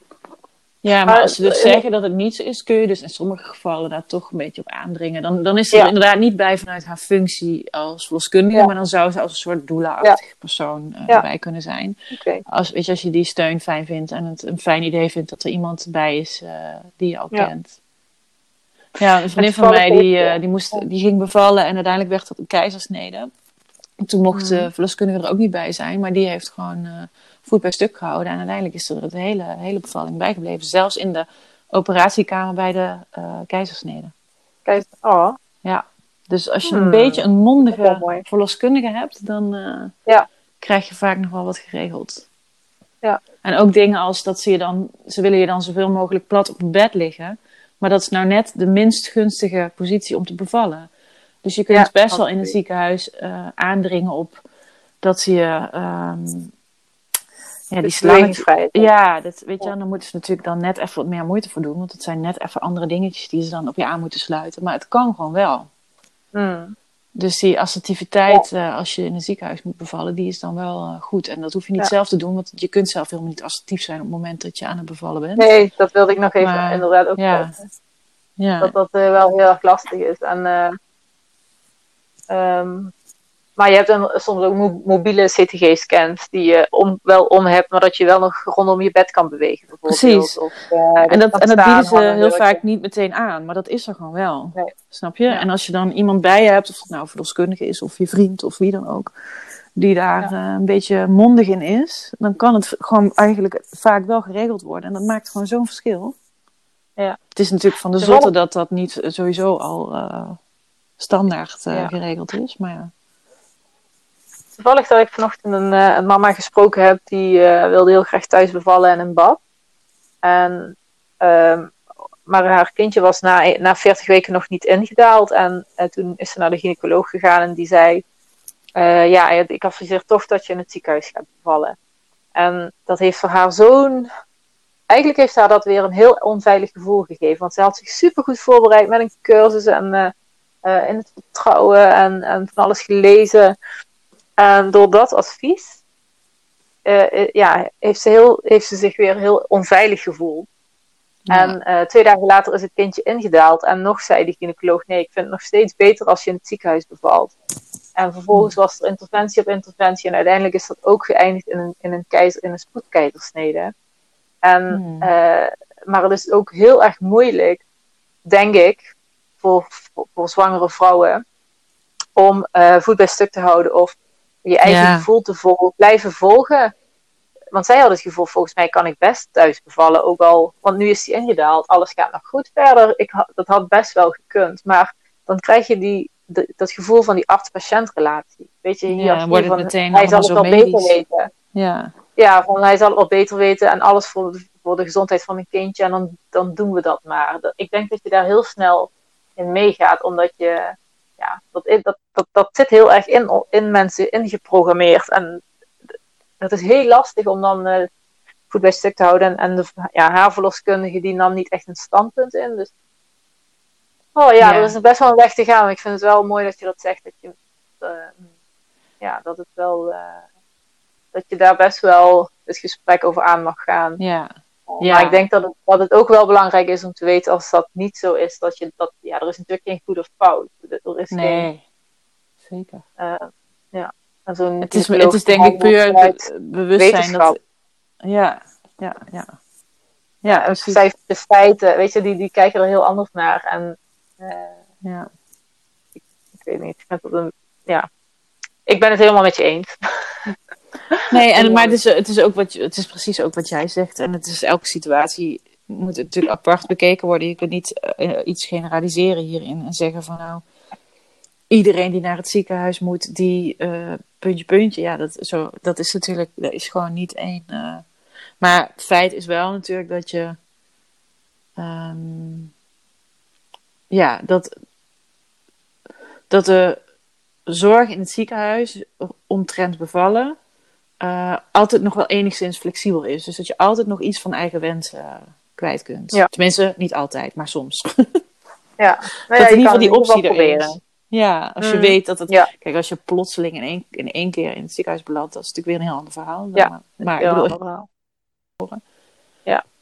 Ja, maar, als ze dus uh, zeggen dat het niet zo is, kun je dus in sommige gevallen daar toch een beetje op aandringen. Dan, dan is ze ja. er inderdaad niet bij vanuit haar functie als verloskundige, ja. maar dan zou ze als een soort doula-achtige ja. persoon uh, erbij kunnen zijn. Okay. Als, weet je, als je die steun fijn vindt en het een fijn idee vindt dat er iemand bij is uh, die je al kent. Ja, een vriendin van mij die, uh, die, moest, die ging bevallen en uiteindelijk werd dat een keizersnede. En toen mocht de mm. verloskundige er ook niet bij zijn, maar die heeft gewoon uh, voet bij stuk gehouden. En uiteindelijk is er de hele, hele bevalling bijgebleven. Zelfs in de operatiekamer bij de uh, keizersnede. Oh. Ja, dus als je hmm. een beetje een mondige verloskundige hebt, dan ja. krijg je vaak nog wel wat geregeld. Ja. En ook dingen als dat ze je dan, ze willen je dan zoveel mogelijk plat op het bed liggen. Maar dat is nou net de minst gunstige positie om te bevallen. Dus je kunt Ja, best wel in een absoluut. ziekenhuis eh, aandringen op dat ze je ehm, ja, die slangen. Ja, dat weet je, dan moeten ze natuurlijk dan net even wat meer moeite voor doen. Want het zijn net even andere dingetjes die ze dan op je aan moeten sluiten. Maar het kan gewoon wel. Hmm. Dus die assertiviteit, eh, als je in een ziekenhuis moet bevallen, die is dan wel eh, goed. En dat hoef je niet Ja. zelf te doen, want je kunt zelf helemaal niet assertief zijn op het moment dat je aan het bevallen bent. Nee, dat wilde ik nog even Maar, inderdaad ook ja. zeggen. Ja, Dat dat eh, wel heel erg lastig is. En, eh, ehm, maar je hebt dan soms ook mo- mobiele CTG-scans die je om, wel om hebt, maar dat je wel nog rondom je bed kan bewegen. Bijvoorbeeld. Precies. Of, eh, en dat, en dat bieden ze heel vaak je- niet meteen aan, maar dat is er gewoon wel. Nee. Snap je? Ja. En als je dan iemand bij je hebt, of het nou verloskundige is, of je vriend, of wie dan ook, die daar eh, een beetje mondig in is, dan kan het gewoon eigenlijk vaak wel geregeld worden. En dat maakt gewoon zo'n verschil. Ja. Het is natuurlijk van de zotte dat dat niet sowieso al eh, standaard Ja. geregeld is. Maar ja. Toevallig dat ik vanochtend een, eh, een mama gesproken heb die eh, wilde heel graag thuis bevallen en in bad. En, ehm, maar haar kindje was na, na 40 weken nog niet ingedaald. En eh, toen is ze naar de gynaecoloog gegaan en die zei: Ja, ik adviseer toch dat je in het ziekenhuis gaat bevallen. En dat heeft voor haar zo'n. Eigenlijk heeft haar dat weer een heel onveilig gevoel gegeven. Want ze had zich super goed voorbereid met een cursus en in het vertrouwen en, en van alles gelezen. En door dat advies eh, eh, ja, heeft, ze heel, heeft ze zich weer heel onveilig gevoeld. Ja. En eh, twee dagen later is het kindje ingedaald. En nog zei de gynaecoloog: Nee, ik vind het nog steeds beter als je in het ziekenhuis bevalt. En vervolgens was er interventie op interventie. En uiteindelijk is dat ook geëindigd in een, in een, keizer, in een spoedkeizersnede. En, Hmm. maar het is ook heel erg moeilijk, denk ik, voor, voor, voor zwangere vrouwen. om voet bij stuk te houden of je eigen Ja. gevoel te vol, blijven volgen. Want zij had het gevoel, volgens mij kan ik best thuis bevallen. Ook al, want nu is die ingedaald, alles gaat nog goed verder. Ik, dat had best wel gekund. Maar dan krijg je die, de- dat gevoel van die arts-patiëntrelatie. Weet je, hier Ja, hier wordt het van, meteen hij zal het wel beter weten. Ja. Ja, van hij zal het wel beter weten en alles voor de, voor de gezondheid van mijn kindje. En dan, dan doen we dat maar. Ik denk dat je daar heel snel in meegaat, omdat je, ja, dat, dat, dat, dat zit heel erg in, in mensen ingeprogrammeerd. En het is heel lastig om dan eh goed bij stuk te houden. En, en de ja, haarverloskundige die nam niet echt een standpunt in. Dus, oh ja, Ja. er is best wel een weg te gaan. Ik vind het wel mooi dat je dat zegt. Dat je, eh, ja, dat het wel, eh, dat je daar best wel het gesprek over aan mag gaan. Ja. Ja. Maar ik denk dat het, dat het ook wel belangrijk is om te weten als dat niet zo is, dat je dat, ja, er is natuurlijk geen goed of fout. Er is geen, Nee. Zeker. eh, ja. En zo'n Het is, het is denk ik puur be- bewustzijn dat... Ja, ja, ja. Ja, en de feiten, weet je, die, die kijken er heel anders naar. En eh, Ja. ik weet niet, ik een, ja. Ik ben het helemaal met je eens. Nee, en, maar het is, het, is ook wat, het is precies ook wat jij zegt. En het is elke situatie moet natuurlijk apart bekeken worden. Je kunt niet eh, iets generaliseren hierin en zeggen van nou... Iedereen die naar het ziekenhuis moet, die eh, puntje, puntje. Ja, dat, zo, dat is natuurlijk dat is gewoon niet één. eh. Maar het feit is wel natuurlijk dat je... ehm, ja, dat, dat de zorg in het ziekenhuis omtrent bevallen eh, altijd nog wel enigszins flexibel is. Dus dat je altijd nog iets van eigen wensen eh, kwijt kunt. Ja. Tenminste, niet altijd, maar soms. Ja. Nou dat ja, in ieder geval die optie er geval is. proberen. Ja, als je Mm. weet dat het... Ja. Kijk, als je plotseling in één, in één keer in het ziekenhuis belandt, dat is natuurlijk weer een heel ander verhaal. Ja. Maar, ik Ja, bedoel, verhaal.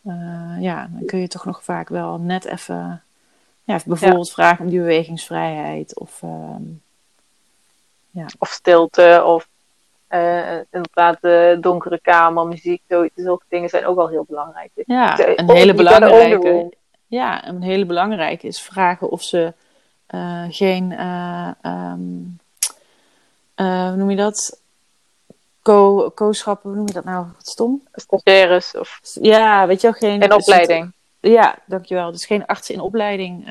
eh, ja, dan kun je toch nog vaak wel net even... Ja, bijvoorbeeld vragen om die bewegingsvrijheid. Of, ehm, of stilte, of eh, inderdaad de donkere kamer, muziek, zulke dingen zijn ook wel heel belangrijk. Dus ja, je- een oh, hele belangrijke... Ja, een hele belangrijke is vragen of ze eh, geen, eh, ehm, eh, hoe noem je dat? Co- Co-schappen, hoe noem je dat nou? Wat stom? Stagiaires of Ja, weet je wel, geen... in opleiding. Ja, dankjewel. Dus geen artsen in opleiding.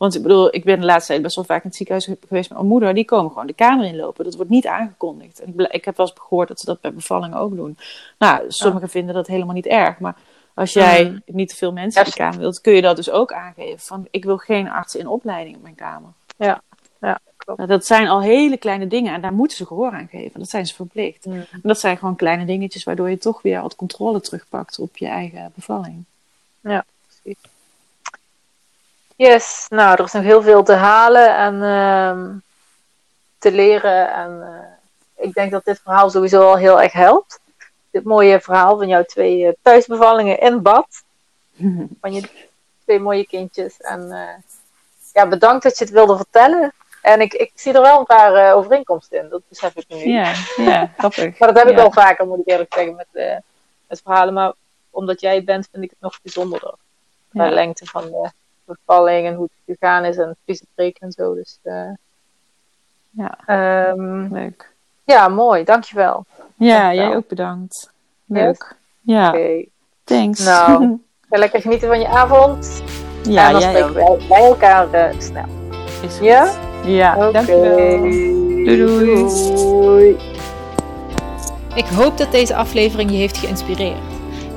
Want ik bedoel, ik ben de laatste tijd best wel vaak in het ziekenhuis geweest met mijn moeder. Die komen gewoon de kamer inlopen. Dat wordt niet aangekondigd. En ik, heb wel eens gehoord dat ze dat bij bevallingen ook doen. Nou, sommigen vinden dat helemaal niet erg. Maar Als jij Mm. niet te veel mensen in Ja, de kamer wilt, kun je dat dus ook aangeven. Van, ik wil geen arts in opleiding in mijn kamer. klopt. Nou, dat zijn al hele kleine dingen en daar moeten ze gehoor aan geven. Dat zijn ze verplicht. Mm. En dat zijn gewoon kleine dingetjes waardoor je toch weer wat controle terugpakt op je eigen bevalling. Yes, nou, er is nog heel veel te halen en ehm, te leren. En eh, ik denk dat dit verhaal sowieso al heel erg helpt. Dit mooie verhaal van jouw twee eh, thuisbevallingen in bad. Van je twee mooie kindjes. En eh, ja, bedankt dat je het wilde vertellen. En ik, ik zie er wel een paar overeenkomsten in. Dat besef ik nu. Ja, ja, grappig. Maar dat heb ik Ja. wel vaker, moet ik eerlijk zeggen, met, met verhalen. Maar omdat jij bent, vind ik het nog bijzonderder. Ja. De lengte van de bevalling en hoe het gegaan is en fysiotherapie en zo. Dus eh, Ja, ehm, leuk. ja, mooi. Dankjewel. Ja, Dankjewel. jij ook bedankt. Leuk. Ja, Oké. thanks. Nou. Ga lekker genieten van je avond. ja, en dan jij spreken ook. wij bij elkaar eh, snel. Is goed. Ja? Ja, Oké. dankjewel. Doei, doei. Doei. Ik hoop dat deze aflevering je heeft geïnspireerd.